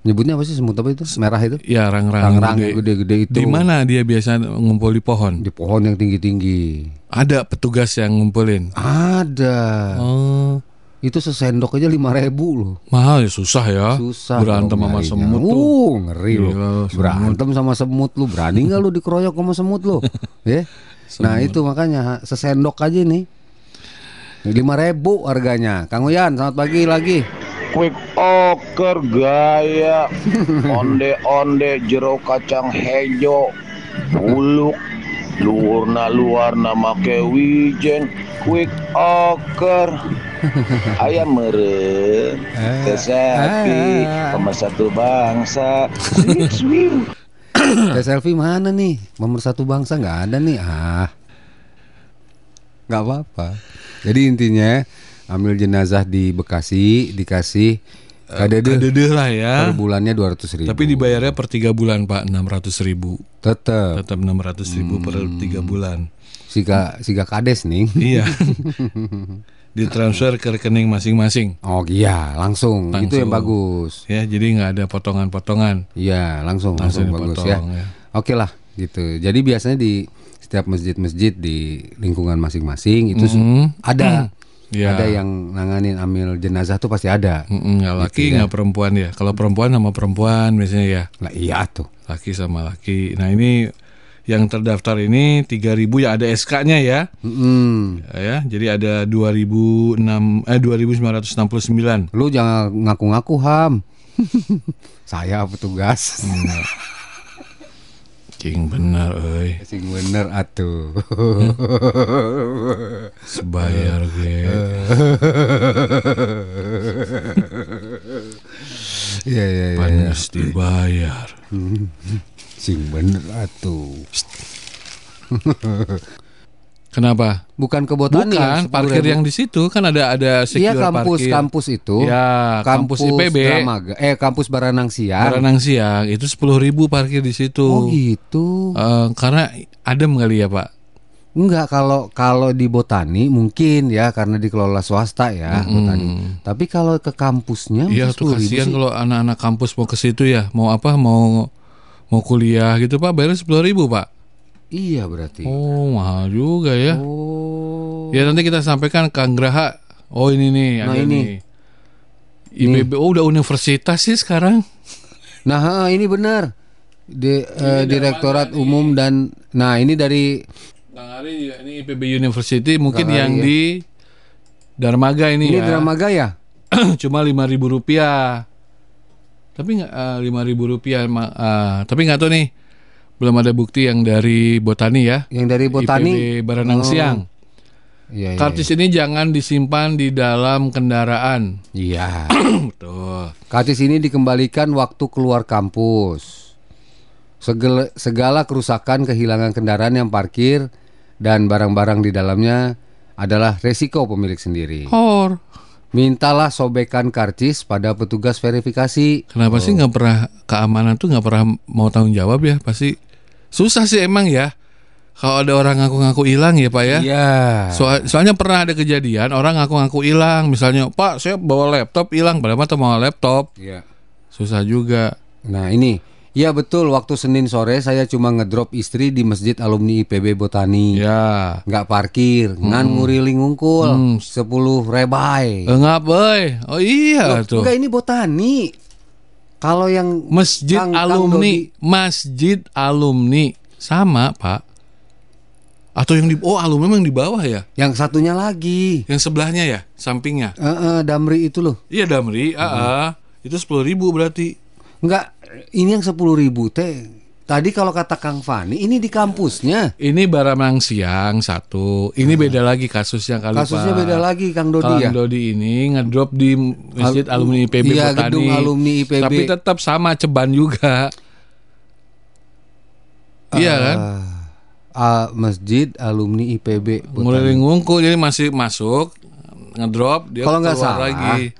S4: Nyebutnya apa sih semut apa itu? Merah itu?
S3: Ya, rang-rang
S4: gede-gede itu.
S3: Di mana dia biasa ngumpul di pohon?
S4: Di pohon yang tinggi-tinggi.
S3: Ada petugas yang ngumpulin.
S4: Ada.
S3: Oh,
S4: Itu sesendok aja lima ribu loh.
S3: mahal ya susah ya.
S4: Susah.
S3: Berantem sama semut tuh.
S4: Uh, ngeri loh.
S3: semut.
S4: Berantem sama semut lu. Berani nggak lu dikeroyok sama semut lu? ya. Nah itu makanya sesendok aja nih. Lima ribu harganya. Kang Uyan, selamat pagi lagi.
S5: Quick oker gaya. Onde onde jero kacang hejo uluk luarna luarna make wijen. Quick oker. Ayam meren kesapi pemersatu bangsa sweet sweet
S4: Teh selfie mana nih? Pemersatu bangsa nggak ada nih. Ah, nggak apa-apa. Jadi intinya ambil jenazah di Bekasi dikasih Kadede.
S3: kadede lah ya.
S4: Per bulannya 200 ribu.
S3: Tapi dibayarnya per tiga bulan pak 600 ribu.
S4: tetap
S3: Tetap 600 ribu per
S4: Hmm.
S3: tiga bulan.
S4: siga siga kades nih.
S3: Iya. Ditransfer ke rekening masing-masing.
S4: Oh iya, langsung. Itu yang
S3: Langsung.
S4: bagus.
S3: Ya, jadi nggak ada potongan-potongan.
S4: Iya, langsung langsung,
S3: Langsung
S4: bagus ya.
S3: ya.
S4: Oke lah, gitu. Jadi biasanya di setiap masjid-masjid di lingkungan masing-masing itu su-
S3: Mhm.
S4: ada
S3: Ya.
S4: ada yang nanganin amil jenazah tuh pasti ada.
S3: Mm-mm, nggak laki
S4: Gitu ya.
S3: nggak perempuan ya. Kalau perempuan sama perempuan biasanya ya.
S4: Lah iya tuh.
S3: Laki sama laki. Nah ini yang terdaftar ini 3000 ya ada SK-nya ya.
S4: Mm-mm.
S3: Ya, jadi ada 2006 eh 2969.
S4: Lu jangan ngaku-ngaku ham. Saya petugas.
S3: Cing benar euy.
S4: Sing bener atuh.
S3: Sebayar ge.
S4: Iya iya iya.
S3: Panas dibayar.
S4: Sing bener atuh.
S3: Kenapa?
S4: Bukan ke botani
S3: Bukan parkir yang di situ kan ada ada
S4: Iya
S3: secure
S4: kampus
S3: parkir.
S4: kampus itu.
S3: Ya, kampus IPB.
S4: Dramaga. Eh kampus Baranang Siang.
S3: Baranang Siang itu 10.000 parkir di situ.
S4: Oh gitu.
S3: Eh, karena adem kali ya, Pak.
S4: Enggak kalau kalau di botani mungkin ya karena dikelola swasta ya botani. Tapi kalau ke kampusnya
S3: Iya tuh
S4: 10.000
S3: kasihan
S4: sih?
S3: kalau anak-anak kampus mau ke situ ya, mau apa? Mau mau kuliah gitu, Pak. Bayar 10.000, Pak.
S4: Iya berarti.
S3: Oh, mahal juga ya.
S4: Oh.
S3: Ya nanti kita sampaikan Kang Graha. Oh, ini nih,
S4: Nah,
S3: ada
S4: ini.
S3: nih. IPB oh, udah universitas sih sekarang.
S4: Nah ini benar. Di, eh, Direktorat Umum dan nah ini dari
S3: Kang Ari juga ini IPB University mungkin
S4: Kang
S3: yang
S4: ya.
S3: di Darmaga ini,
S4: ini
S3: ya.
S4: Dramaga ya?
S3: Cuma lima ribu rupiah. Tapi nggak lima ribu rupiah, ah, tapi nggak tahu nih. Belum ada bukti yang dari Botani ya.
S4: Yang dari Botani.
S3: IPB Baranang
S4: Oh.
S3: Siang.
S4: Iya, iya,
S3: Kartis ini jangan disimpan di dalam kendaraan.
S4: Iya.
S3: Betul.
S4: Kartis ini dikembalikan waktu keluar kampus. Segala, segala kerusakan kehilangan kendaraan yang parkir dan barang-barang di dalamnya adalah resiko pemilik sendiri.
S3: Hor.
S4: Mintalah sobekan karcis pada petugas verifikasi.
S3: Kenapa sih nggak pernah keamanan tuh nggak pernah mau tanggung jawab ya? Pasti susah sih emang ya. Kalau ada orang ngaku-ngaku hilang ya pak ya.
S4: Iya.
S3: Soal- soalnya pernah ada kejadian orang ngaku-ngaku hilang, misalnya Pak saya bawa laptop hilang, padahal mah mau laptop,
S4: Iya.
S3: susah juga.
S4: Nah ini, ya betul. Waktu Senin sore saya cuma ngedrop istri di masjid alumni IPB Botani.
S3: Ya,
S4: Nggak parkir, ngan nguriling ngungkul,
S3: Hmm.
S4: 10 rebai.
S3: enggak boy. Oh iya
S4: Loh,
S3: tuh.
S4: Enggak ini botani. Kalau yang
S3: Masjid
S4: Kang- Kang
S3: alumni,
S4: Dodi-
S3: masjid alumni sama pak. Atau yang di oh alumni yang di bawah ya,
S4: yang satunya lagi,
S3: yang sebelahnya ya, sampingnya.
S4: Eh, eh, Damri itu loh.
S3: Iya Damri, ah, ah. itu sepuluh ribu berarti.
S4: Enggak, ini yang 10 ribu teh. Tadi kalau kata Kang Fani, ini di kampusnya.
S3: Ini Baranang Siang satu, ini beda lagi kasusnya kali
S4: Kasusnya
S3: Pak.
S4: beda lagi Kang Dodi
S3: Kang
S4: ya.
S3: Dodi ini ngedrop di Masjid
S4: Al-
S3: Alumni IPB
S4: iya,
S3: Botani.
S4: gedung alumni IPB.
S3: Tapi tetap sama ceban juga. iya kan?
S4: Ah, masjid alumni IPB.
S3: Ngeliling ngungkul jadi masih masuk ngedrop dia
S4: Kalau nggak salah,
S3: lagi.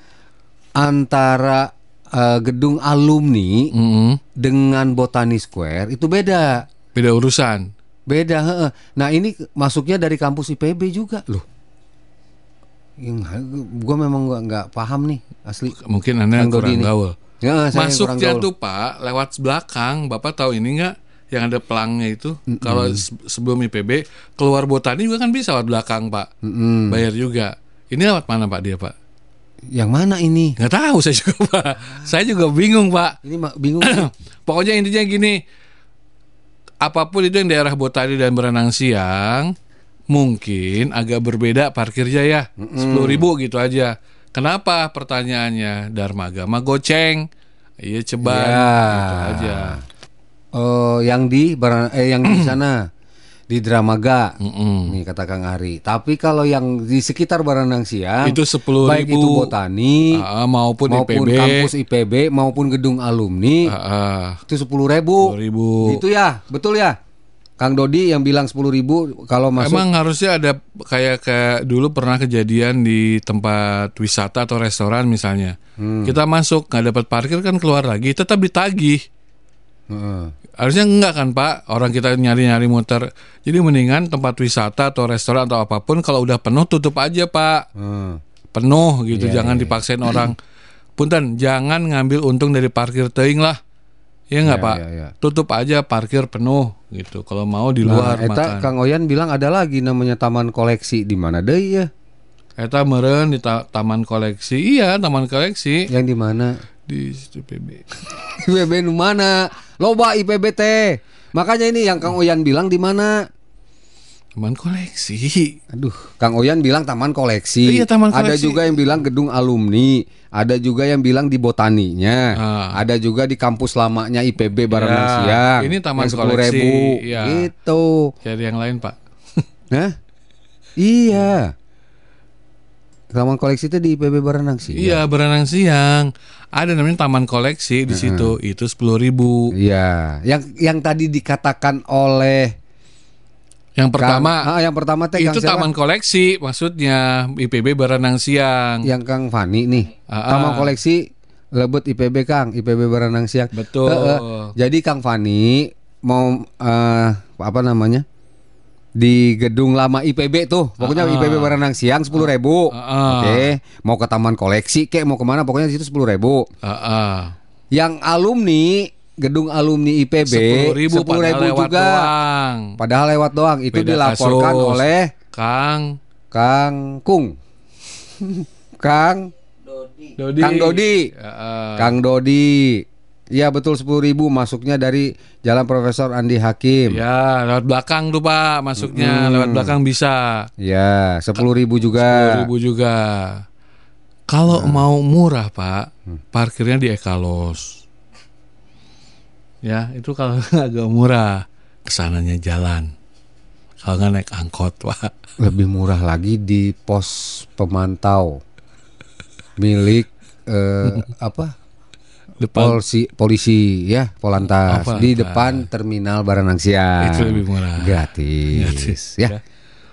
S4: Antara eh, gedung alumni
S3: Mm-mm.
S4: dengan Botani Square itu beda.
S3: Beda urusan.
S4: Beda, heeh. Nah, ini masuknya dari kampus IPB juga loh. Yang gua memang nggak nggak paham nih asli.
S3: Mungkin Anda
S4: Dodi
S3: kurang
S4: ini.
S3: gaul.
S4: Ya, yang
S3: Masuknya tuh Pak lewat belakang. Bapak tahu ini nggak? Yang ada pelangnya itu. Kalau se- sebelum IPB keluar Botani juga kan bisa lewat belakang Pak.
S4: Mm-mm.
S3: Bayar juga. Ini lewat mana Pak dia Pak?
S4: Yang mana ini?
S3: Nggak tahu saya juga Pak. Saya juga bingung Pak.
S4: Ini bingung.
S3: Pokoknya intinya gini, apa pun itu yang daerah Botani dan Berenang Siang, mungkin agak berbeda parkirnya ya, sepuluh ribu gitu aja. Kenapa? Pertanyaannya Darmaga mah goceng, iya ceban,
S4: Ya.
S3: gitu aja.
S4: Oh, yang di eh yang di sana di Dramaga.
S3: Mm-mm.
S4: Nih kata Kang Ari. Tapi kalau yang di sekitar Baranang Siang
S3: Itu 10.000.
S4: baik itu botani
S3: Ah, maupun,
S4: maupun
S3: IPB,
S4: kampus IPB maupun gedung alumni
S3: ah, ah,
S4: itu sepuluh ribu.
S3: 10.000.
S4: Gitu ya, betul ya, Kang Dodi yang bilang 10.000 ribu kalau masuk
S3: Emang harusnya ada kayak kayak dulu pernah kejadian di tempat wisata atau restoran misalnya.
S4: Hmm.
S3: Kita masuk nggak dapat parkir kan keluar lagi, tetap ditagih. Harusnya enggak kan Pak? Orang kita nyari-nyari muter. Jadi mendingan tempat wisata atau restoran atau apa pun kalau udah penuh tutup aja Pak.
S4: Heeh.
S3: Penuh gitu,
S4: Iya,
S3: jangan
S4: iya, iya.
S3: dipaksain orang. Punten, jangan ngambil untung dari parkir teing lah. Ya enggak
S4: Iya,
S3: Pak?
S4: iya, iya.
S3: Tutup aja parkir penuh gitu. Kalau mau di
S4: Nah,
S3: luar
S4: eta
S3: makan.
S4: Kang Oyan bilang ada lagi namanya taman koleksi di mana deh ya?
S3: Eta meren di ta- taman koleksi. Iya, taman koleksi
S4: Yang di mana?
S3: Di PB.
S4: IPB nu mana? Loba IPB teh. Makanya ini yang Kang Oyan bilang di mana?
S3: Taman koleksi.
S4: Aduh, Kang Oyan bilang taman koleksi.
S3: Iya, taman
S4: Ada
S3: koleksi.
S4: juga yang bilang gedung alumni. Ada juga yang bilang di botaninya.
S3: Ah.
S4: Ada juga di kampus lamanya IPB Baranang
S3: Ya,
S4: Siang.
S3: ini taman
S4: yang 10.000.
S3: koleksi, ya.
S4: Gitu.
S3: Cari yang lain, Pak.
S4: Hah? Iya. Taman koleksi itu di IPB Baranang Siang.
S3: Iya, berenang siang. Ada namanya taman koleksi di situ. Itu sepuluh ribu.
S4: Iya, yang yang tadi dikatakan oleh
S3: Yang
S4: Kang-
S3: pertama
S4: ah, yang pertama teh Kang
S3: itu
S4: siapa?
S3: taman koleksi, maksudnya IPB berenang siang.
S4: yang Kang Fani nih.
S3: Ah,
S4: Taman
S3: ah.
S4: koleksi Lebet IPB Kang, IPB Baranang Siang.
S3: Betul.
S4: Heeh. Jadi Kang Fani mau eh, apa namanya? Di gedung lama IPB tuh, pokoknya
S3: Ah, ah.
S4: IPB Baranang Siang sepuluh ribu.
S3: Ah, ah.
S4: Oke, mau ke taman koleksi, kek mau ke mana? Pokoknya di situ sepuluh ribu.
S3: Ah, ah.
S4: Yang alumni gedung alumni IPB
S3: Sepuluh ribu,
S4: 10.000
S3: padahal lewat
S4: juga.
S3: doang.
S4: Padahal lewat doang. Itu
S3: Beda
S4: dilaporkan
S3: kasus.
S4: oleh
S3: Kang
S4: Kang Kung. Kang
S3: Dodi.
S4: Kang Dodi.
S3: Ah, ah.
S4: Kang Dodi. Iya betul 10.000 masuknya dari Jalan Profesor Andi Hakim.
S3: Ya, lewat belakang tuh Pak, masuknya lewat belakang bisa.
S4: Ya, 10.000 juga.
S3: Sepuluh ribu juga. Kalau mau murah Pak,
S4: Hmm.
S3: parkirnya di Ekalos. Ya, itu kalau agak murah, ke sananya jalan. Kalau nggak naik angkot Pak.
S4: Lebih murah lagi di pos pemantau milik eh, apa?
S3: Depan
S4: Polisi polisi ya, Polantas
S3: Oh,
S4: di depan terminal Baranang Siang.
S3: Itu lebih murah.
S4: Gratis,
S3: Gratis,
S4: ya.
S3: ya.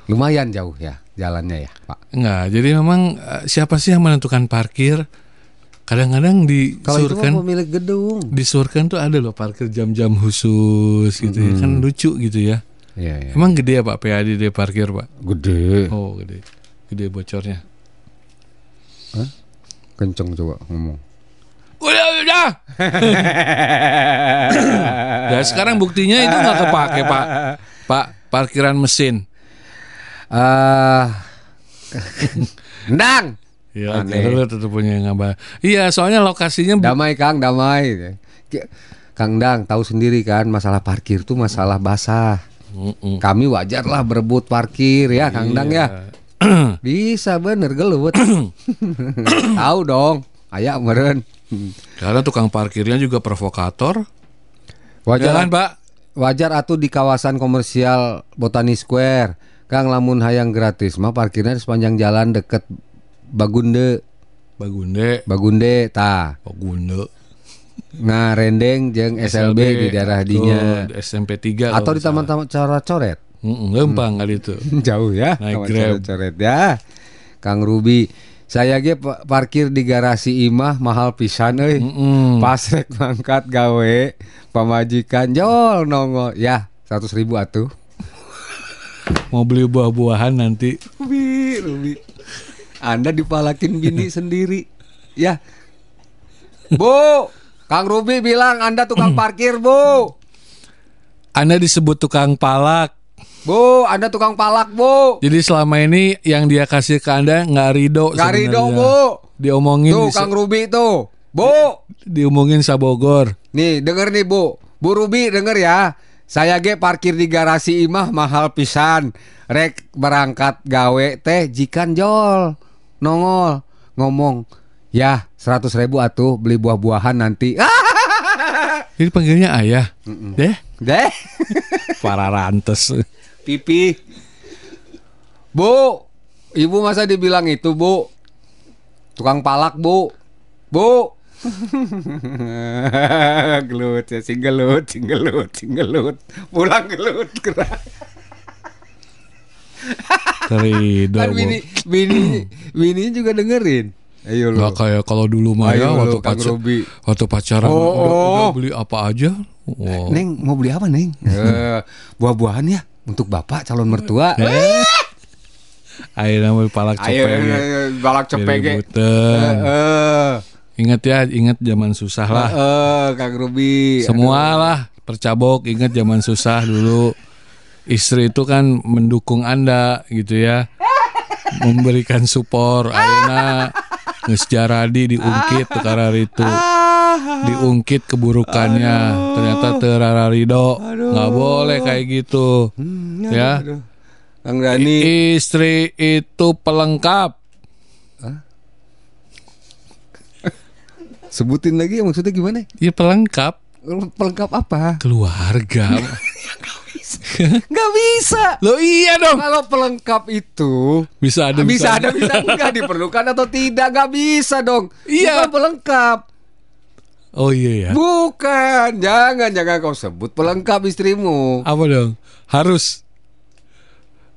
S4: Lumayan jauh ya jalannya ya, Pak.
S3: Enggak, jadi memang eh, siapa sih yang menentukan parkir? Kadang-kadang
S4: Kalau itu mah
S3: disuruhkan
S4: pemilik gedung.
S3: disuruhkan tuh ada loh parkir jam-jam khusus gitu ya. Kan lucu gitu ya.
S4: Iya, iya.
S3: Emang gede ya Pak PAD di parkir Pak?
S4: Gede.
S3: Oh gede, gede bocornya.
S4: Kenceng coba ngomong.
S3: Udah udah. ya sekarang buktinya itu nggak kepake Pak. Pak parkiran mesin.
S4: Ah, Ndang.
S3: Ya,
S4: Aneh.
S3: lu tetap punya ngabar. Iya, soalnya lokasinya
S4: Damai Kang, damai. Kang Dang tahu sendiri kan masalah parkir tuh masalah basah.
S3: Mm-mm.
S4: Kami wajar lah berebut parkir ya Kang Dang
S3: Iya.
S4: ya. Bisa bener gelut. tahu dong. Ayak meren.
S3: Karena tukang parkirnya juga provokator.
S4: Wajar
S3: Jangan Pak.
S4: wajar atuh di kawasan komersial Botani Square. Kang lamun hayang gratis mah parkirnya di sepanjang jalan deket Bagunde,
S3: Bagunde.
S4: Bagunde ta.
S3: Bagunde.
S4: Nah, Rendeng jeung SLB, di daerah dinya.
S3: SMP 3
S4: Atau di taman-taman cara coret.
S3: Gampang kali itu.
S4: Jauh ya,
S3: Naik Grab.
S4: coret ya. Kang Ruby, saya ge pa- parkir di garasi imah mahal pisan euy.
S3: Mm-mm.
S4: Pas rek mangkat gawe pamajikan jol nongol ya 100 ribu atuh.
S3: Mau beli buah-buahan nanti.
S4: Ruby, Ruby. Anda dipalakin bini sendiri. Ya. Bu, Kang Ruby bilang Anda tukang parkir, Bu.
S3: Anda disebut tukang palak.
S4: Bu, Anda tukang palak, Bu.
S3: Jadi selama ini yang dia kasih ke Anda nggak ridho
S4: Nggak
S3: sebenarnya.
S4: Bu.
S3: Diomongin
S4: Tuh,
S3: di-
S4: Kang Ruby tuh. Bu,
S3: diomongin sabogor.
S4: nih denger nih, Bu. Bu Ruby denger ya. Saya ge parkir di garasi imah mahal pisan. Rek berangkat gawe teh jikan jol. Nongol ngomong, "Ya, 100 ribu atuh beli buah-buahan nanti."
S3: Jadi panggilnya ayah. Deh,
S4: Deh.
S3: para rantes.
S4: Pipi. Bu, ibu masa dibilang itu, Bu? Tukang palak, Bu. Bu. gelut ya si gelut, si gelut, si gelut. Pulang gelut gerak.
S3: Terido.
S4: Kan bini bini bini juga dengerin. Ayo lu.
S3: Gak kayak kalau dulu mah ya waktu pacar, waktu pacaran
S4: Oh,
S3: udah, udah
S4: oh.
S3: beli apa aja. Wow.
S4: Neng mau beli apa Neng? Eh, buah-buahan ya untuk bapak calon mertua.
S3: Eh. Palak
S4: Ayo,
S3: cepet.
S4: ayo, ayo, balak cepege.
S3: Ingat ya, ingat zaman susah lah.
S4: Heeh, Kang Ruby.
S3: Semua lah percabok ingat zaman susah dulu. Istri itu kan mendukung Anda gitu ya. Memberikan support ayeuna geus jaradi diungkit perkara itu. Diungkit keburukannya. Ternyata terararido. nggak boleh kayak gitu. ya.
S4: Aduh. Kang Dani.
S3: Istri itu pelengkap.
S4: Sebutin lagi maksudnya gimana?
S3: Ya pelengkap
S4: Pelengkap apa?
S3: keluarga.
S4: Nggak bisa.
S3: Lo iya dong.
S4: Kalau pelengkap itu
S3: Bisa ada
S4: bisa ada bisa enggak diperlukan atau tidak nggak bisa dong.
S3: Iya.
S4: Bukan pelengkap.
S3: Oh iya ya.
S4: Bukan. Jangan jangan kau sebut pelengkap istrimu.
S3: Apa dong? Harus.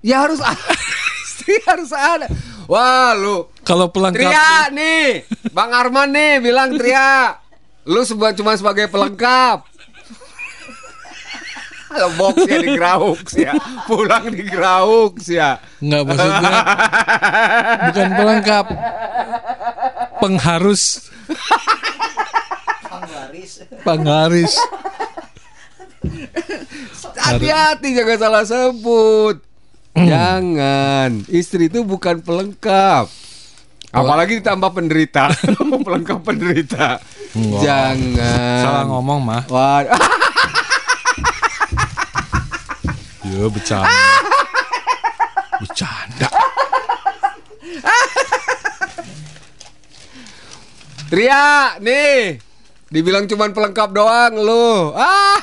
S4: Ya harus. Istri harus ada. Wah lu
S3: Kalau pelengkap
S4: Tria nih, Bang Arman nih bilang Tria, lu seba cuma sebagai pelengkap. Lebok ya digerauk ya, pulang digerauk sih ya.
S3: Enggak maksudnya bukan pelengkap. Pengharus. Penglaris.
S4: Hati-hati jangan salah sebut. Jangan, istri itu bukan pelengkap. Apalagi ditambah penderita, pelengkap penderita.
S3: Enggak.
S4: Jangan.
S3: Salah ngomong mah.
S4: Wah,
S3: Ya bercanda. Bercanda.
S4: Tria, nih. Dibilang cuman pelengkap doang lu. Ah.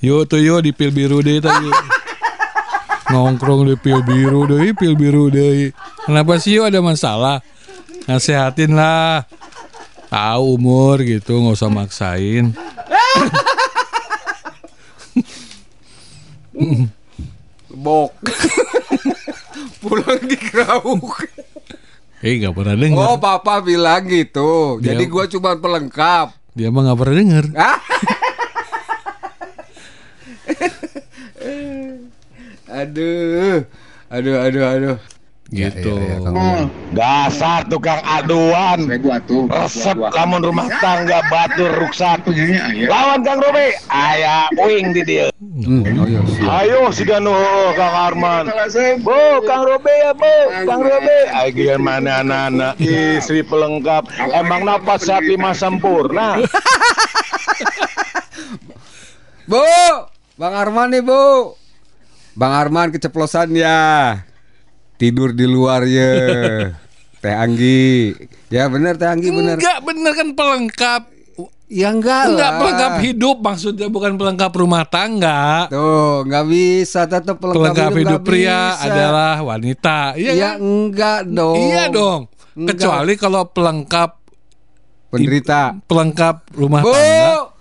S3: Yo tuh yo di pil biru deh tadi. Nongkrong di pil biru deh, pil biru deh. Kenapa sih yo ada masalah? Nasehatin lah. Tahu umur gitu, nggak usah maksain.
S4: Bok. Pulang digerauk.
S3: Eh nggak pernah dengar.
S4: Oh, papa bilang gitu.
S3: Dia-
S4: Jadi gua cuma pelengkap.
S3: Dia mah nggak pernah denger.
S4: Ah. aduh. Aduh, aduh, aduh.
S3: Gitu.
S5: Dasar tukang aduan. Resep lamun rumah tangga batur ruksak. Lawan Kang Robi. Aya uing di dia.
S4: Hmm, oh iya.
S5: Ayo si Ganu Kang Arman. Bu, Kang Robe ya, Bu. Kang Robe. Ayo gimana anak-anak istri pelengkap. Emang napas saat lima sempurna.
S4: Bu, Bang Arman nih, Bu. Bang Arman keceplosan ya. Tidur di luar ya. Teh Anggi. Ya bener Teh Anggi bener.
S3: Enggak bener kan pelengkap.
S4: Ya enggak
S3: Enggak
S4: lah.
S3: pelengkap hidup maksudnya bukan pelengkap rumah tangga.
S4: Tuh, nggak bisa tetap pelengkap,
S3: Pelengkap hidup
S4: nggak
S3: pria
S4: bisa.
S3: adalah wanita. Iya
S4: Ya
S3: kan?
S4: enggak dong.
S3: Iya dong.
S4: Enggak.
S3: Kecuali kalau pelengkap
S4: penderita.
S3: pelengkap rumah
S4: Bu.
S3: tangga,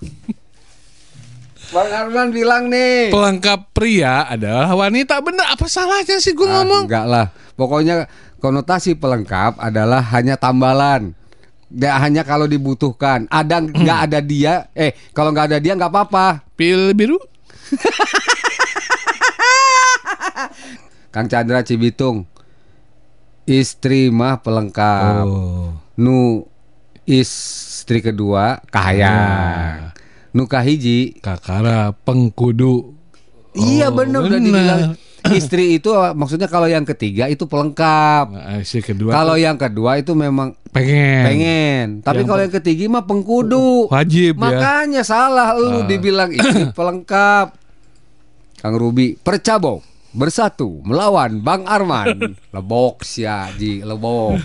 S4: Bang Arman bilang nih.
S3: pelengkap pria adalah wanita. Bener apa salahnya sih gue
S4: Ah,
S3: ngomong?
S4: Enggak lah. Pokoknya konotasi pelengkap adalah hanya tambalan. Nggak hanya kalau dibutuhkan. Ada nggak ada dia? Eh, kalau nggak ada dia nggak apa-apa.
S3: Pil biru?
S4: Kang Chandra Cibitung. Istri mah pelengkap.
S3: Oh.
S4: Nu istri kedua kahayang. Nu kahiji.
S3: Kakara pengkudu.
S4: iya
S3: Oh,
S4: bener udah
S3: bener.
S4: dibilang. Istri itu maksudnya kalau yang ketiga itu pelengkap.
S3: Nah, si kedua
S4: Kalau yang kedua itu memang
S3: pengen.
S4: pengen. Tapi
S3: Yang
S4: kalau yang ketiga mah pengkudu.
S3: Wajib ya.
S4: Makanya salah lu
S3: Ah.
S4: dibilang istri pelengkap. Kang Ruby percabok bersatu melawan Bang Arman. lebok sia Ji, lebok.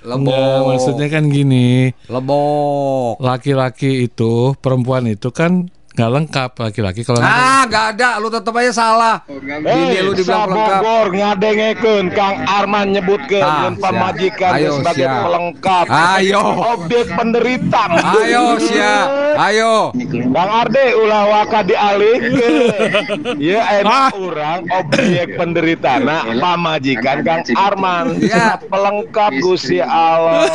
S4: Lebok.
S3: Enggak, maksudnya kan gini.
S4: lebok.
S3: Laki-laki itu, perempuan itu kan nggak lengkap laki-laki kalau
S4: Ah, nggak ada. Lu tetap aja salah. Ini lu dibilang pelengkap.
S7: Sabogor ngadengekeun Kang Arman nyebutkeun
S4: Ah,
S7: ngeun pamajikan
S4: siap. Ayo,
S7: sebagai
S4: siap.
S7: pelengkap.
S4: Ayo.
S7: Objek penderita.
S4: Ayo, Sia. Ayo.
S7: Bang Arde ulah waka dialihkeun. Ya enak urang objek penderita nah pamajikan Kang Arman.
S4: Ya.
S7: Pelengkap Gusti Allah,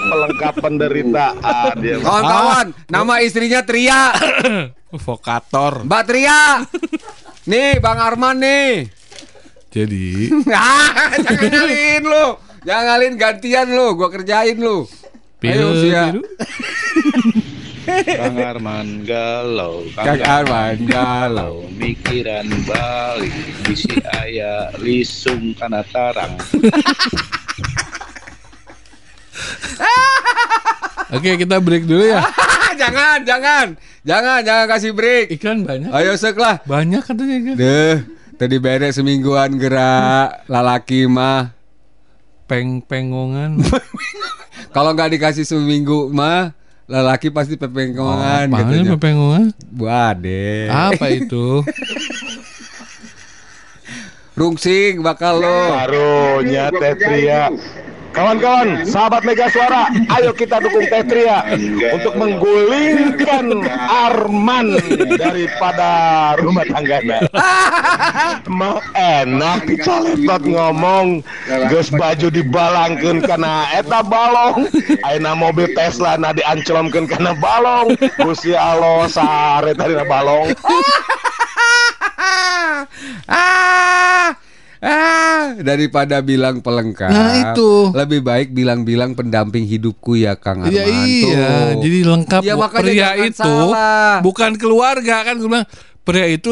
S7: pelengkap penderitaan dia.
S4: Kawan-kawan, nama istrinya Tria.
S3: vokator
S4: Mbak Tria. Nih, Bang Arman nih.
S3: jadi
S4: Ah, jangan ngalin lu. Jangan ngalin gantian lu, gua kerjain lu. Ayo, Sia.
S5: Kang Arman galau,
S4: Kang Arman galau.
S5: mikiran balik bisi aya lisung kana tarang.
S3: oke kita break dulu ya
S4: jangan, jangan. Jangan, jangan kasih break.
S3: iklan banyak
S4: Ayo sek lah.
S3: banyak katanya kan
S4: Deh, tadi beres semingguan gerak lalaki mah.
S3: peng pengongan
S4: Kalau nggak dikasih seminggu mah lelaki pasti pepengongan
S3: Apaan
S4: katanya.
S3: pengongan
S4: Wade.
S3: apa itu
S4: Rungsing bakal lo.
S7: Barunya Tetria. Kawan-kawan, sahabat Mega Suara, ayo kita dukung Tetria untuk menggulingkan Arman daripada rumah tangganya. Mau enak caletot ngomong, geus baju dibalangkeun karena eta balong, ayeuna mobil Tesla na dianclomkeun karena balong. Gusti Allah sare tadi balong.
S4: ah, ah, daripada bilang pelengkap.
S3: Nah, itu.
S4: Lebih baik bilang-bilang pendamping hidupku ya Kang Arman.
S3: Iya iya, jadi lengkap
S4: Ya,
S3: pria itu
S4: salah.
S3: bukan keluarga kan gue bilang pria itu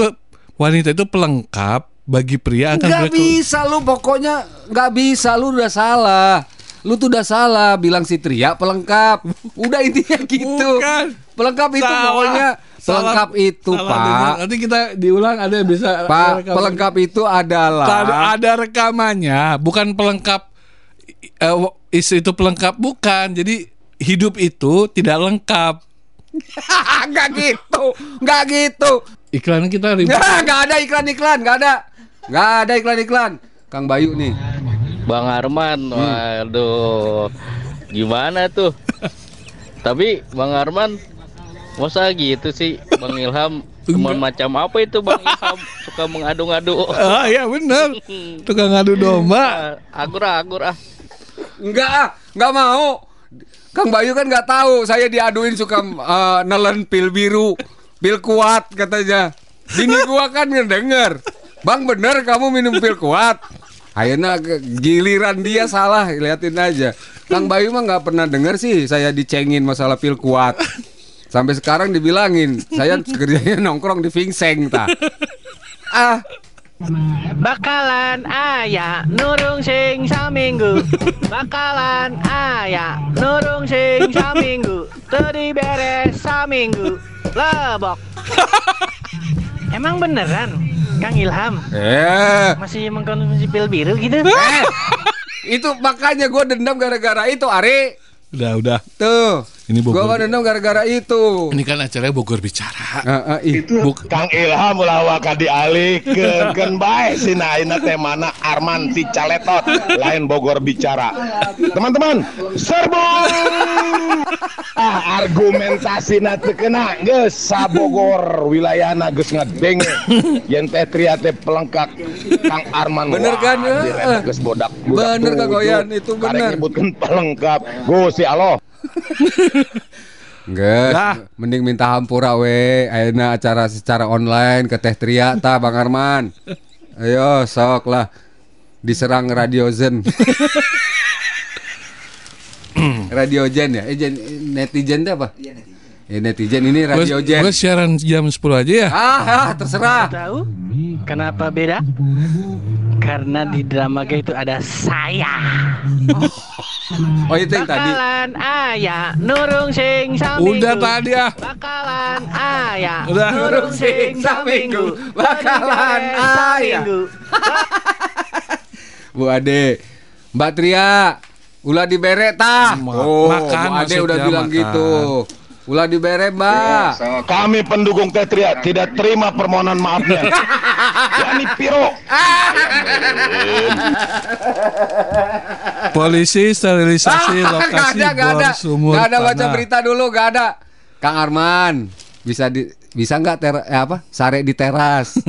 S3: wanita itu pelengkap bagi pria akan kelu-
S4: bisa lu pokoknya nggak bisa lu udah salah. Lu tuh udah salah bilang si Tria pelengkap. Udah intinya gitu.
S3: Bukan.
S4: Pelengkap itu
S3: Salah.
S4: pokoknya
S3: Salah-
S4: pelengkap itu,
S3: salah
S4: Pak.
S3: dengar. Nanti kita diulang ada yang bisa
S4: Pak,
S3: rekaman.
S4: pelengkap itu adalah
S3: ada, ada rekamannya, bukan pelengkap eh, is itu pelengkap bukan. Jadi hidup itu tidak lengkap.
S4: Nggak gitu. Nggak gitu.
S3: Iklan kita ribet.
S4: Nggak nggak ada iklan-iklan, nggak ada. Nggak ada iklan-iklan. Kang Bayu nih.
S8: Bang Arman, waduh, gimana tuh? Tapi Bang Arman, masa gitu sih, Bang Ilham? Teman macam apa itu Bang Ilham? Suka mengadu-ngadu.
S3: Ah ya benar. Tukang ngadu domba.
S8: Ah, Agur ah, agur ah.
S4: Enggak, ah, nggak mau. Kang Bayu kan nggak tahu saya diaduin suka eh, nelen pil biru, pil kuat katanya. Bini gua kan ngedenger. Bang bener kamu minum pil kuat. Akhirnya giliran dia salah, liatin aja. Kang Bayu mah nggak pernah denger sih saya dicengin masalah pil kuat. Sampai sekarang dibilangin saya kerjanya nongkrong di Vingseng ta. Ah,
S9: Bakalan ayah nurung sing saminggu Bakalan ayah nurung sing saminggu Tadi beres saminggu Lebok Emang beneran Kang Ilham
S4: eh
S9: masih mengkonsumsi pil biru gitu?
S4: Eh, itu makanya gue dendam gara-gara itu, Ari.
S3: Udah udah.
S4: Tuh.
S3: Ini Bogor.
S4: kan dendam gara-gara itu.
S3: Ini kan acaranya Bogor bicara.
S4: Ah, ah, ih.
S3: Buk-
S7: Kang Ilham waka dialihkeun keun bae sina ayeuna teh mana Arman ti Caletot lain Bogor bicara. Teman-teman, serbu. ah argumentasina teu kena geus sa Bogor wilayahna geus ngadenge. Yen teh tria teh pelengkap Kang Arman.
S4: Bener
S7: wah,
S4: kan, eh.
S7: geus bodak.
S4: Bener, Kang Goyan, itu bener.
S7: Nyebutkeun pelengkap. Gusti Allah.
S4: Enggak. Mending minta hampura we. Ayeuna acara secara online ke Teh Tria ta Bang Arman. Ayo sok lah. Diserang Radio Zen. Radio Zen ya? Eh Jen, netizen itu apa? Eh, netizen ini Radio Zen.
S3: Gue siaran jam 10 aja ya.
S4: Ah, ah, terserah.
S9: Tahu kenapa beda? Karena di drama itu ada saya.
S4: Oh itu yang tadi.
S9: Bakalan ayah nurung sing saminggu.
S3: Udah tadi ah.
S9: Bakalan ayah
S3: Udah.
S9: nurung sing saminggu.
S4: Bakalan ayah. Bu Ade, Mbak Tria, ulah dibere tah. Oh,
S3: makan
S4: Bu Ade udah bilang
S3: makan.
S4: gitu. Ulah dibere, Mbak.
S7: Kami pendukung Tetria tidak terima permohonan maafnya. Yani Piro.
S3: Polisi sterilisasi lokasi
S4: Gak ada, gak ada.
S3: sumur
S4: Gak ada baca
S3: tanah.
S4: berita dulu, gak ada. Kang Arman, bisa di bisa nggak ter eh, apa sare di teras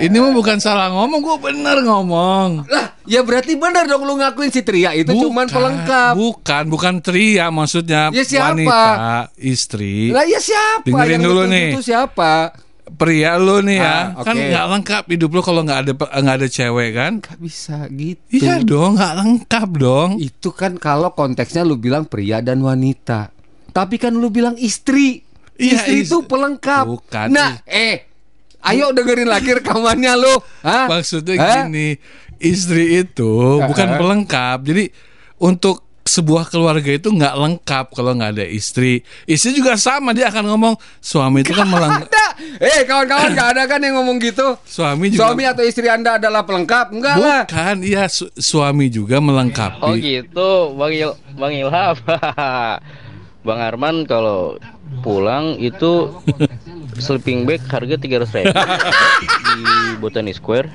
S3: Ini mah bukan salah ngomong, gue bener ngomong.
S4: lah ya berarti benar dong lu ngakuin si Tria itu cuman pelengkap
S3: Bukan, bukan tria maksudnya
S4: Ya, siapa?
S3: wanita, istri.
S4: lah ya siapa
S3: Dengerin
S4: yang
S3: dulu nih.
S4: itu siapa
S3: Pria lu nih ya,
S4: Ah,
S3: kan nggak lengkap hidup lu kalau nggak ada nggak ada cewek kan?
S4: Gak bisa gitu
S3: Iya dong, nggak lengkap dong.
S4: itu kan kalau konteksnya lu bilang pria dan wanita tapi kan lu bilang istri
S3: Iya,
S4: istri
S3: is-
S4: itu pelengkap
S3: Bukan.
S4: nah eh ayo dengerin lagi rekamannya lu Hah?
S3: Maksudnya
S4: Hah?
S3: gini, istri itu bukan pelengkap. Jadi untuk sebuah keluarga itu nggak lengkap kalau nggak ada istri. Istri juga sama dia akan ngomong suami itu kan melengkap.
S4: eh kawan-kawan gak ada kan yang ngomong gitu
S3: Suami juga
S4: suami atau istri anda adalah pelengkap enggak lah
S3: bukan, iya su- suami juga melengkapi.
S8: Oh gitu, Bang Il Bang Ilham. Bang Arman kalau pulang itu sleeping bag harga 300 ribu. Di Botani Square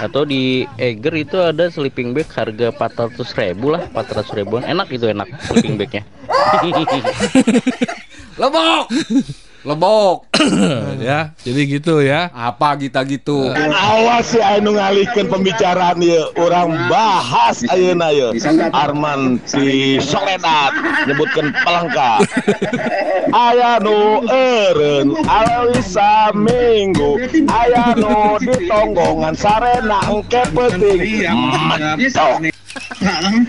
S8: atau di Eger itu ada sleeping bag harga 400 ribu lah 400 ribuan. Enak itu enak sleeping bagnya.
S4: Lebok! Lebok
S3: ya, jadi gitu ya.
S4: apa kita gitu
S7: Awas si anu ngalihkeun pembicaraan ieu. Urang bahas ayeuna ieu. Arman si Soledad nyebutkeun pelengkap. Aya nu eureun alisa minggu. Aya nu di tonggongan sarena engke peuting.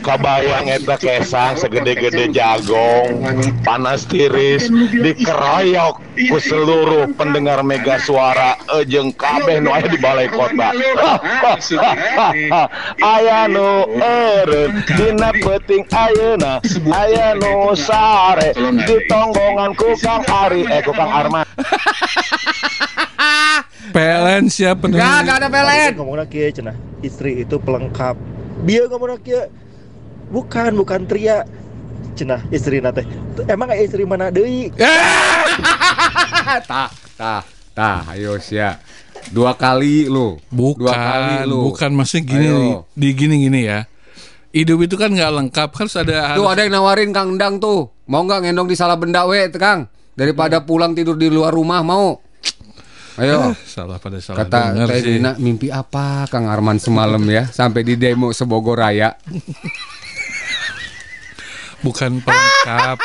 S7: Kabayang eta kesang segede-gede jagong panas tiris dikeroyok ku seluruh pendengar mega suara ejeng kabeh nu aya di balai kota. Aya nu eureun dina peuting ayeuna aya nu sare di tonggongan ku Kang Ari eh ku Kang Arman.
S3: PLN siap penuh.
S4: Gak, gak ada pelet
S6: ngomongna kieu cenah istri itu pelengkap bieu ngomongna kieu bukan bukan tria cenah istri teh emang istri mana deui
S4: tah tah tah ayo sia dua kali lu
S3: Bukan,
S4: dua kali lu
S3: bukan maksudnya gini
S4: Ayo.
S3: di gini gini ya. Hidup itu kan nggak lengkap, harus ada
S4: Tuh
S3: harus-
S4: ada yang nawarin Kang Endang tuh. Mau nggak ngendong di salah benda we, Kang? Daripada pulang tidur di luar rumah mau. Ayo.
S3: salah pada salah
S4: Kata Teh. Dina mimpi apa Kang Arman semalam ya sampai di demo sebogor raya.
S3: bukan pelengkap.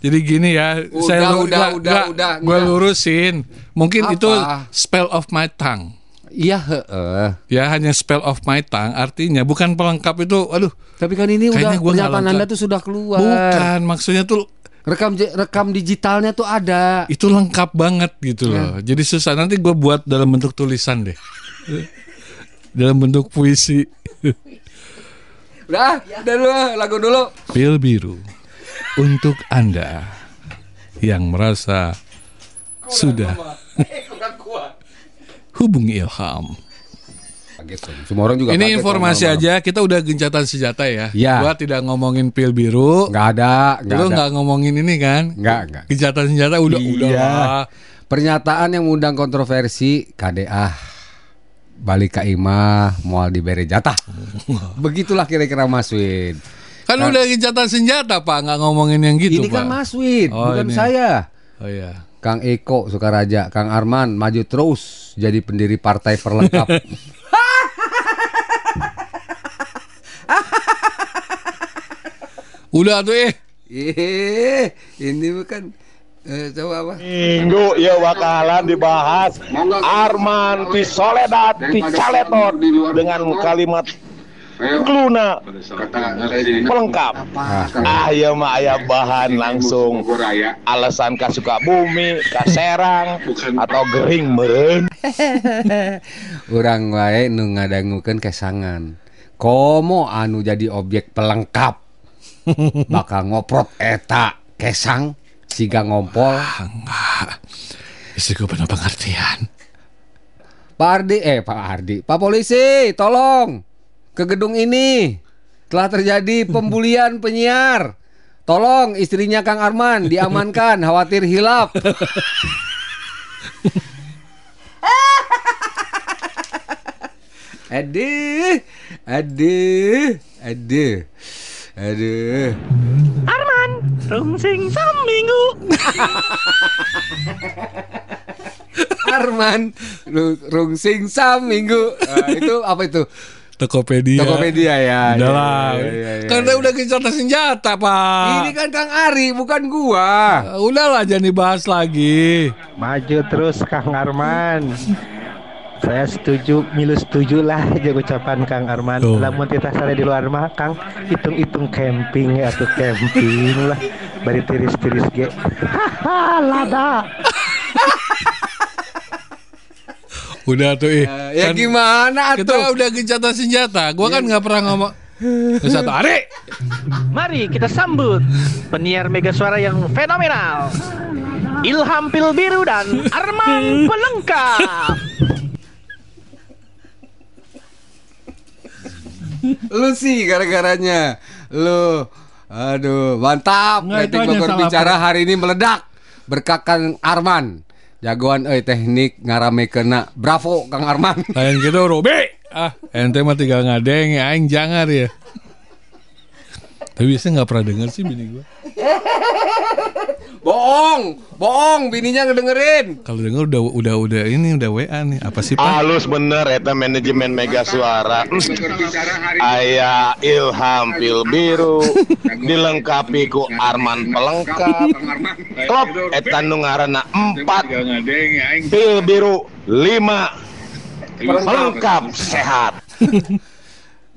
S3: Jadi gini ya,
S4: Udah,
S3: saya lu-
S4: udah,
S3: nggak-
S4: udah, udah,
S3: Gue lurusin. Mungkin
S4: Apa?
S3: itu spell of my tongue.
S4: Iya, heeh.
S3: Ya hanya spell of my tongue artinya bukan pelengkap itu. Aduh,
S4: Tapi kan ini udah pernyataan. Anda tuh sudah keluar.
S3: bukan maksudnya tuh
S4: Rekam rekam digitalnya tuh ada.
S3: itu lengkap banget gitu loh.
S4: Ya.
S3: Jadi susah nanti gue buat dalam bentuk tulisan deh. dalam bentuk puisi.
S4: Udah, udah dulu lagu dulu.
S3: Pil biru untuk Anda yang merasa sudah hubungi Ilham.
S4: Semua orang juga
S3: Ini informasi
S4: kalau malam-malam.
S3: aja, kita udah gencatan senjata ya.
S4: Ya.
S3: Gua tidak ngomongin pil biru.
S4: Nggak ada, nggak
S3: Lu nggak ngomongin ini kan?
S4: Nggak, nggak.
S3: Gencatan senjata udah
S4: Iya.
S3: udah lah.
S4: Pernyataan yang mengundang kontroversi KDA balik ke imah mual diberi jatah. Begitulah kira-kira Mas Win.
S3: Kan udah gencatan senjata Pak, nggak ngomongin yang gitu
S4: ini
S3: Pak.
S4: kan Mas Win,
S3: Oh,
S4: bukan
S3: ini.
S4: saya.
S3: Oh iya.
S4: Kang Eko Sukaraja, Kang Arman maju terus jadi pendiri partai perlengkap.
S3: Udah tuh eh.
S4: Ih, ini bukan eh, coba apa?
S7: Minggu ya bakalan dibahas Arman di Soledad di Caletot dengan kalimat Kluna pelengkap. Ah ya mah aya bahan langsung alasan ka suka bumi, ka serang atau gering meren.
S4: Urang wae nu ngadangukeun kesangan. Komo anu jadi objek pelengkap. Bakal ngoprot eta kesang siga ngompol.
S3: Istri gue penuh pengertian.
S4: Pak Ardi, eh Pak Ardi, Pak Polisi, tolong ke gedung ini telah terjadi pembulian penyiar. Tolong istrinya Kang Arman diamankan, khawatir hilap. aduh, aduh, aduh, aduh.
S9: Arman, rungsing saminggu.
S4: Arman, Ru- rungsing sam minggu. Ah, itu apa itu?
S3: Tokopedia.
S4: Tokopedia ya.
S3: Udah
S4: ya,
S3: lah.
S4: ya, ya, ya,
S3: Kan
S4: ya.
S3: udah gencatan senjata, Pak.
S4: Ini kan Kang Ari, bukan gua.
S3: Uh, Udahlah jangan dibahas lagi.
S10: Maju terus Kang Arman. Saya setuju, milu setuju lah aja ucapan Kang Arman.
S3: Tuh.
S10: Lamun kita sare di luar mah Kang hitung-hitung camping ya atau camping lah. Bari tiris-tiris ge. Haha, lada.
S3: Udah tuh ih.
S4: ya
S3: Kan
S4: gimana
S3: Kita
S4: tuh?
S3: udah gencatan senjata. Gua kan nggak pernah ngomong. Satu Ari.
S9: Mari kita sambut penyiar mega suara yang fenomenal. Ilham Pilbiru dan Arman Pelengkap.
S4: Lu sih gara-garanya. Lu aduh, mantap.
S3: Nggak,
S4: Bogor
S3: salah
S4: bicara hari ini meledak. Berkat Kang Arman. Jagoan euy teknik ngarame kena. Bravo Kang Arman.
S3: Lain gitu Robe. Ah, ente mah tinggal ngadeng ya aing jangan ya. Tapi biasanya nggak pernah denger sih bini gua.
S4: bohong, bohong bininya ngedengerin.
S3: Kalau denger udah udah udah ini udah WA nih. Apa sih, Pak?
S7: Halus bener eta manajemen Mega Suara. Aya Ilham Pil Biru dilengkapi ku Arman Pelengkap. Klop eta nu ngaranna 4 Pil Biru 5 Pelengkap sehat.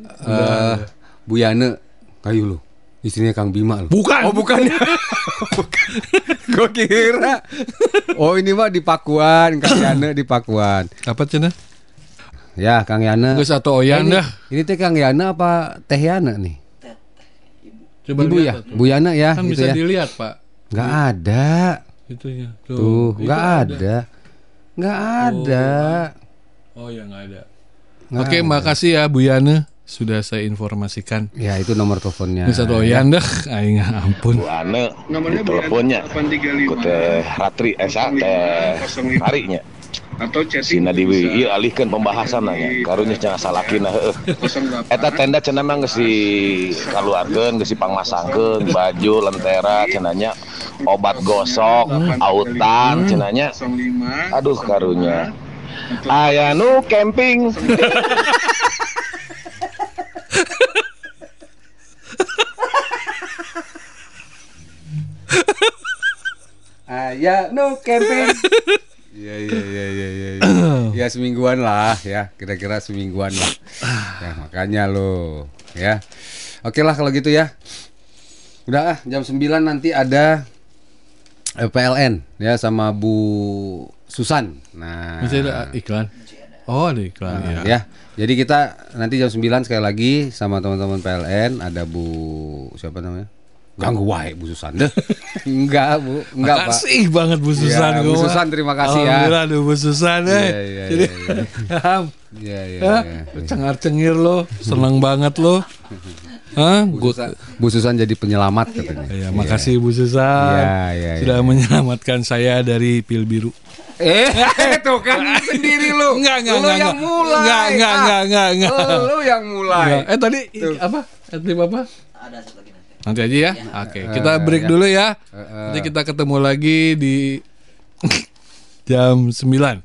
S4: Eh, Bu Yana, kayu lu. Istrinya Kang Bima lu.
S3: Bukan.
S4: Oh, bukan. Gue kira. Oh, ini mah di Pakuan, Kang Yana di Pakuan.
S3: Apa cina?
S4: Ya, Kang Yana.
S3: Gue satu oyan
S4: ini,
S3: dah.
S4: Ini teh Kang Yana apa Teh Yana nih?
S3: Coba
S4: Ibu ya,
S3: tuh.
S4: Bu Yana ya,
S3: Kan
S4: gitu
S3: bisa
S4: ya.
S3: dilihat, Pak.
S4: Nggak ada.
S3: Itunya.
S4: Tuh,
S3: Tuh, itu
S4: ada. Nggak ada.
S3: Oh ya nggak ada.
S4: Nggak
S3: Oke,
S4: ada.
S3: makasih ya Bu Yana sudah saya informasikan.
S4: Ya, itu nomor teleponnya.
S3: Ini satu oyan dah, aing ampun.
S7: Bu Ane teleponnya. ku teh Ratri Esa teh Harinya. Sina di ieu alihkeun pembahasan nanya. karunya cenah salakina heueuh eta tenda cenah mah geus dikaluarkeun geus dipangmasangkeun baju lentera cenanya obat gosok autan cenanya aduh karunya. Aya nu camping
S4: Aya no camping. Iya iya iya iya iya. iya. Ya semingguan lah ya, kira-kira semingguan lah. Ya makanya lo ya. Oke lah kalau gitu ya. Udah ah jam 9 nanti ada eh, PLN ya sama Bu Susan. Nah,
S3: Masih ada iklan? Oh, ada iklan
S4: Nah,
S3: ya.
S4: ya. Jadi kita nanti jam 9 sekali lagi sama teman-teman PLN ada Bu siapa namanya? Ganggu wae Bu Susan deh. enggak, Bu. Enggak, Pak.
S3: Makasih banget Bu Susan.
S4: Ya, Bu. Susan, terima kasih ya.
S3: Alhamdulillah Bu Susan eh.
S4: Iya, iya,
S3: Jadi,
S4: iya, Iya, iya,
S3: Hah?
S4: iya.
S3: cengar cengir lo, senang banget lo. Hah?
S4: Bu Susan, Bu Susan jadi penyelamat katanya.
S3: Ya, makasih Bu Susan.
S4: Iya, iya,
S3: Sudah
S4: iya.
S3: menyelamatkan saya dari pil biru.
S4: Eh, tuh kan sendiri lu.
S3: Enggak, enggak,
S4: lu
S3: enggak,
S4: yang
S3: enggak.
S4: mulai.
S3: Enggak, enggak, enggak, enggak, enggak.
S4: Lu yang mulai.
S3: Enggak. Eh tadi i-
S4: Tuh.
S3: apa? Adlib apa? Nanti aja ya. Oke, kita
S4: Eh,
S3: break
S4: ya.
S3: dulu ya.
S4: Eh,
S3: Nanti kita ketemu lagi di jam 9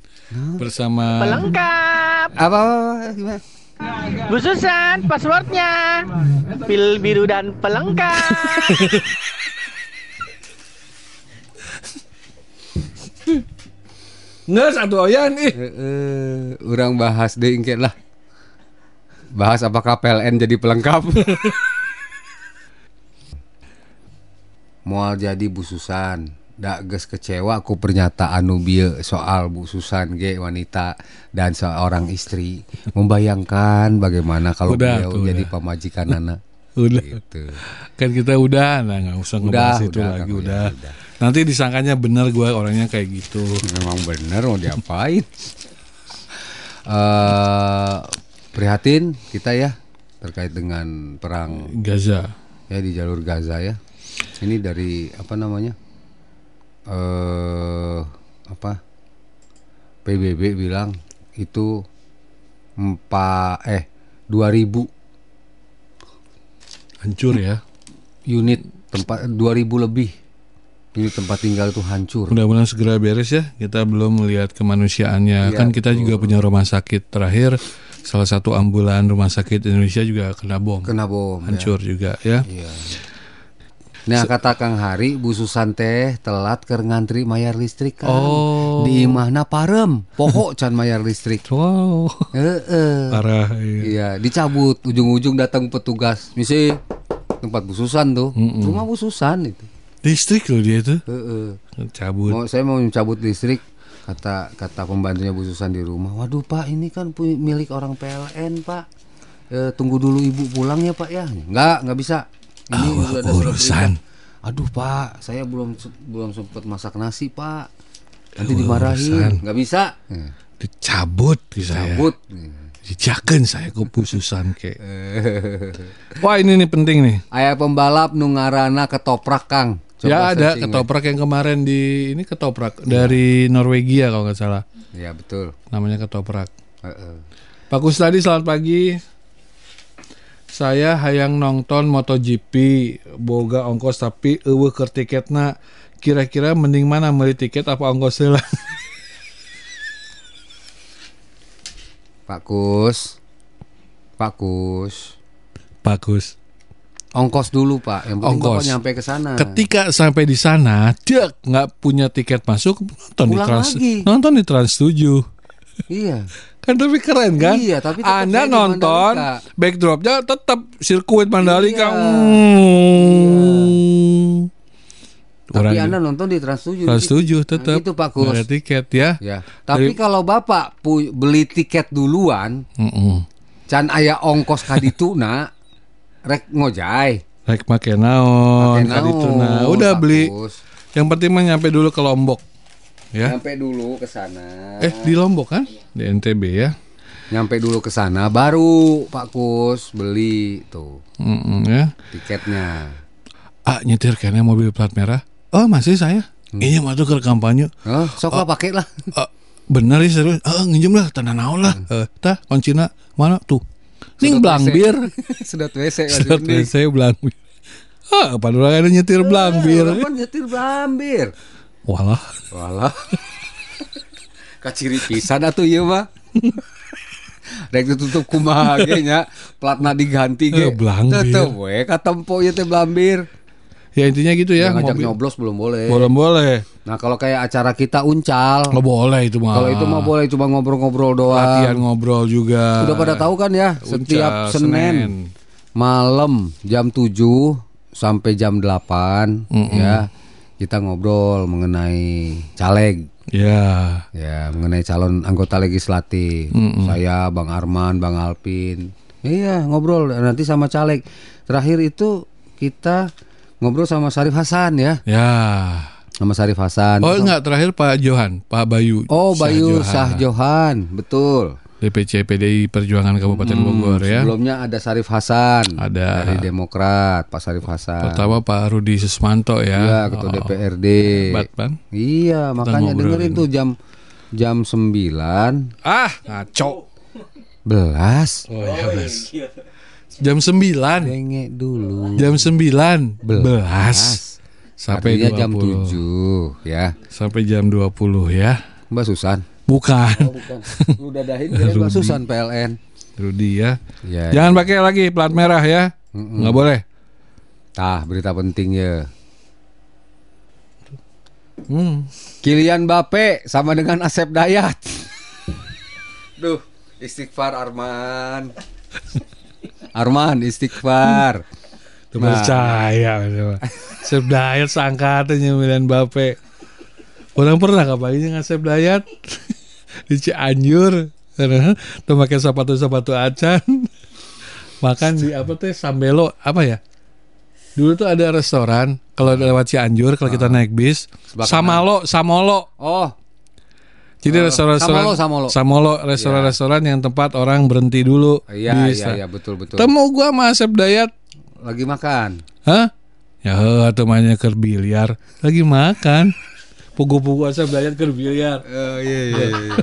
S3: bersama
S9: Pelengkap.
S4: Apa, apa, apa gimana?
S9: Bu Susan, passwordnya. Pil biru dan pelengkap.
S3: Nggak satu oyan ih.
S4: Eh, eh, orang bahas deh engke lah. Bahas apakah PLN jadi pelengkap? Moal jadi Bu Susan. Dak geus kecewa ku pernyataan nu bieu soal Bu Susan ge wanita dan seorang istri. Membayangkan bagaimana kalau
S3: Udah,
S4: beliau
S3: tuh,
S4: jadi
S3: udah.
S4: pemajikan anak.
S3: Udah.
S4: Gitu.
S3: Kan kita udah, nah nggak usah
S4: Udah,
S3: ngebahas itu
S4: udah,
S3: lagi udah.
S4: ya, udah.
S3: Nanti disangkanya bener gue orangnya kayak gitu.
S4: Memang bener mau diapain? Eh prihatin kita ya terkait dengan perang
S3: Gaza.
S4: ya di jalur Gaza ya. Ini dari apa namanya? Eh apa? PBB bilang itu empat eh 2000
S3: Hancur ya.
S4: unit tempat 2000 lebih unit tempat tinggal itu hancur.
S3: Mudah-mudahan segera beres ya. Kita belum melihat kemanusiaannya.
S4: Iya,
S3: kan kita juga punya rumah sakit terakhir. Salah satu ambulan rumah sakit Indonesia juga kena bom.
S4: Kena bom. ya.
S3: Hancur juga ya.
S4: Iya. Nah kata Kang Hari Bu Susan teh telat ke ngantri mayar listrik kan
S3: Oh.
S4: Di imahna parem Pokok can mayar listrik
S3: Wow.
S4: Heeh.
S3: Parah. iya.
S4: Iya dicabut Ujung-ujung datang petugas Misi tempat Bu Susan tuh Rumah Bu Susan itu
S3: Listrik loh dia itu.
S4: Heeh.
S3: Cabut.
S4: Mau saya mau mencabut listrik kata kata pembantunya Bu Susan di rumah. Waduh Pak ini kan milik orang PLN Pak. Eh, tunggu dulu ibu pulang ya Pak ya. Enggak nggak bisa. Ini udah ada
S3: urusan.
S4: Aduh Pak saya belum belum sempat masak nasi Pak. Nanti
S3: Awak
S4: dimarahin. Nggak bisa. Eh,
S3: Dicabut di saya.
S4: Cabut.
S3: Dijaken saya ke pususan ke. Wah ini nih penting nih.
S4: Ayah pembalap nu ngaranna ketoprak Kang.
S3: Ya ada
S4: searching,
S3: ketoprak yang kemarin di ini ketoprak dari Norwegia kalau nggak salah.
S4: Ya betul.
S3: Namanya ketoprak.
S4: Heeh.
S3: Pak Kustadi selamat pagi. Saya hayang nonton MotoGP boga ongkos tapi eueuh keur tiketna kira-kira mending mana beli tiket apa ongkos heula?
S4: Pak Kus. Pak Kus.
S3: Bagus.
S4: Ongkos dulu Pak. Yang penting Bapak
S3: Ongkos.
S4: nyampe ke sana.
S3: Ketika sampai di sana, dia nggak punya tiket masuk, nonton di
S4: Pulang
S3: Trans
S4: lagi.
S3: nonton di Trans 7.
S4: Iya.
S3: Kan tapi keren kan?
S4: Iya, tapi
S3: Anda
S4: di
S3: nonton backdropnya tetap sirkuit Mandalika.
S4: Iya.
S3: Hmm.
S4: Tapi
S3: Orang
S4: Anda nonton di Trans 7.
S3: Trans
S4: gitu.
S3: 7 tetap
S4: Nah, gitu, Pak Kus.
S3: ada tiket ya.
S4: Ya. Tapi
S3: Dari-
S4: kalau Bapak beli tiket duluan,
S3: Mm-mm.
S4: can aya ongkos kadituna rek ngojay.
S3: Rek make naon,
S4: Make
S3: kadituna.
S4: naon,
S3: Udah
S4: Pak
S3: beli. Yang penting mah nyampe dulu ke Lombok. Ya.
S4: Nyampe dulu ke sana.
S3: Eh di Lombok kan? Di NTB ya.
S4: Nyampe dulu ke sana baru Pak Kus beli tuh
S3: Mm-mm, ya.
S4: tiketnya.
S3: Ah nyetir kayaknya mobil plat merah. Oh masih saya.
S4: Hmm.
S3: Iya masuk ke kampanye.
S4: Oh, sok lah pakai lah.
S3: Ah, bener ya serius. Ah nginjem lah tanah naon lah. Eh, tah kuncina mana tuh? Ning
S4: Sedot
S3: belang
S4: WC.
S3: bir.
S4: Sedot WC
S3: Sedot WC belang bir. Ah, padahal ada nyetir belang bir.
S4: Kan nyetir belambir.
S3: Walah.
S4: Walah. Kaciri pisan atuh ieu mah. Rek ditutup kumaha ge nya, platna diganti ge.
S3: Eh.
S4: Tetep we katempo ieu teh belambir.
S3: Ya intinya gitu ya.
S4: Yang ngajak
S3: mobil.
S4: nyoblos belum boleh.
S3: Boleh boleh.
S4: Nah, kalau kayak acara kita uncal.
S3: Nggak boleh itu mah.
S4: Kalau itu mah boleh cuma ngobrol-ngobrol
S3: Latihan
S4: doang.
S3: ngobrol juga.
S4: Udah pada tahu kan ya,
S3: Uncal,
S4: setiap Senin, malam jam 7 sampai jam 8
S3: Mm-mm.
S4: ya. Kita ngobrol mengenai caleg
S3: Ya.
S4: Ya, mengenai calon anggota legislatif.
S3: Mm-mm.
S4: Saya, Bang Arman, Bang Alpin. Iya, ngobrol nanti sama caleg. Terakhir itu kita ngobrol sama Sarif Hasan ya.
S3: Ya.
S4: Sama Sarif Hasan.
S3: Oh enggak terakhir Pak Johan, Pak Bayu.
S4: Oh, Bayu
S3: Johan.
S4: Sah Johan, betul.
S3: DPC PDI Perjuangan Kabupaten
S4: Hmm,
S3: Bogor ya.
S4: Sebelumnya ada Sarif Hasan.
S3: Ada.
S4: Dari Demokrat, Pak Sarif Hasan.
S3: Pertama Pak Rudi Susmanto ya.
S4: Iya, ketua
S3: Oh,
S4: DPRD.
S3: Hebat, Bang.
S4: Iya, makanya dengerin
S3: ini.
S4: tuh jam jam 9
S3: Ah, ngaco.
S4: belas.
S3: Oh, ya, belas. Jam 9.
S4: Denge dulu.
S3: Jam 9.
S4: Belas.
S3: Belas. Sampai
S4: Artinya jam
S3: 20.
S4: 7 ya.
S3: Sampai jam 20 ya.
S4: Mbak Susan.
S3: Bukan.
S4: bukan. Lu dadahin Mbak. Susan PLN.
S3: Rudi ya.
S4: Ya.
S3: Jangan pakai lagi plat merah ya. Nggak boleh.
S4: Tah, berita penting ya.
S3: Hmm.
S4: Kylian Mbappe sama dengan Asep Dayat. Duh, istighfar Arman. Arman istighfar.
S3: Tuh
S4: Nah.
S3: percaya Sep Dayat sangkatnya nyembilan Bape. Orang pernah kabarnya ngasep Dayat? Di Cianjur. Tuh pakai sepatu-sepatu acan. Makan di apa tuh Sambelo Apa ya? Dulu tuh ada restoran Kalau lewat Cianjur Kalau kita naik bis.
S4: Sebelah
S3: Samalo Samolo.
S4: Oh,
S3: Jadi
S4: Oh,
S3: restoran-restoran
S4: Samolo, Samolo.
S3: restoran-restoran yang tempat orang berhenti dulu
S4: iya iya iya betul betul.
S3: Temu gua sama Asep Dayat
S4: Lagi makan.
S3: Hah? Ya heuh atuh mainnya ke biliar. Lagi makan. Pugu-pugu asa belajar ke biliar.
S4: Oh iya iya iya.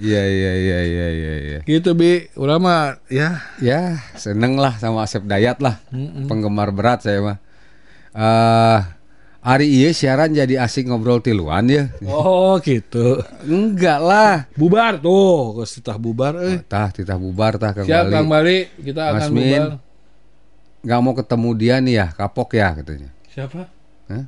S4: Iya iya iya iya iya iya.
S3: Gitu bi, urang mah ya
S4: Ya, seneng lah sama Asep Dayat lah. Penggemar berat saya mah. Eh hari iya siaran jadi asik ngobrol tiluan ya.
S3: Oh gitu.
S4: Enggak lah.
S3: Bubar tuh, geus tah bubar euy.
S4: Tah titah bubar tah Kang
S3: Siap
S4: Bali.
S3: Kang Bali, kita
S4: Mas
S3: akan
S4: Min.
S3: bubar.
S4: Nggak mau ketemu dia nih ya, kapok ya katanya.
S3: Siapa?
S4: Hah?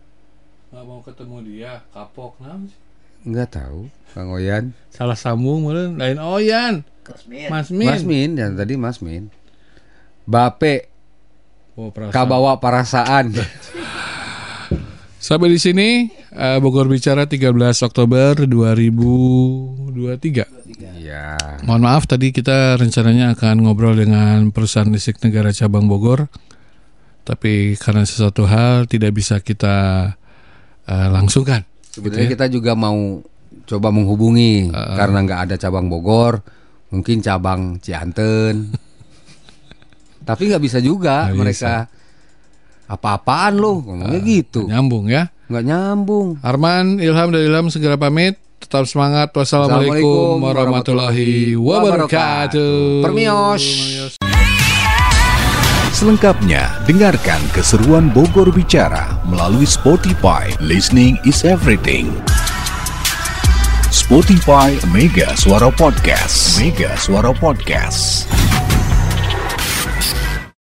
S3: Nggak mau ketemu dia, kapok sih?
S4: Enggak tahu, Kang Oyan.
S3: Salah sambung meureun, lain Oyan. Mas Min.
S4: Mas Min, yang tadi Mas Min. Bape
S3: Oh, perasaan.
S4: kabawa perasaan.
S3: Sampai di sini eh, Bogor Bicara 13 Oktober 2023.
S4: Iya.
S3: Mohon maaf tadi kita rencananya akan ngobrol dengan perusahaan listrik negara cabang Bogor. Tapi karena sesuatu hal tidak bisa kita eh, langsungkan.
S4: Sebenarnya
S3: Gitu ya.
S4: kita juga mau coba menghubungi karena nggak ada cabang Bogor, mungkin cabang Cianten. Tapi nggak bisa juga
S3: Nggak
S4: mereka apa-apaan loh ngomongnya gitu.
S3: Nyambung ya.
S4: Nggak nyambung.
S3: Arman, Ilham dan Ilham segera pamit. Tetap semangat. Wassalamualaikum warahmatullahi wabarakatuh.
S4: Permios.
S1: Selengkapnya, dengarkan keseruan Bogor Bicara melalui Spotify. Listening is everything. Spotify Mega Suara Podcast. Mega Suara Podcast.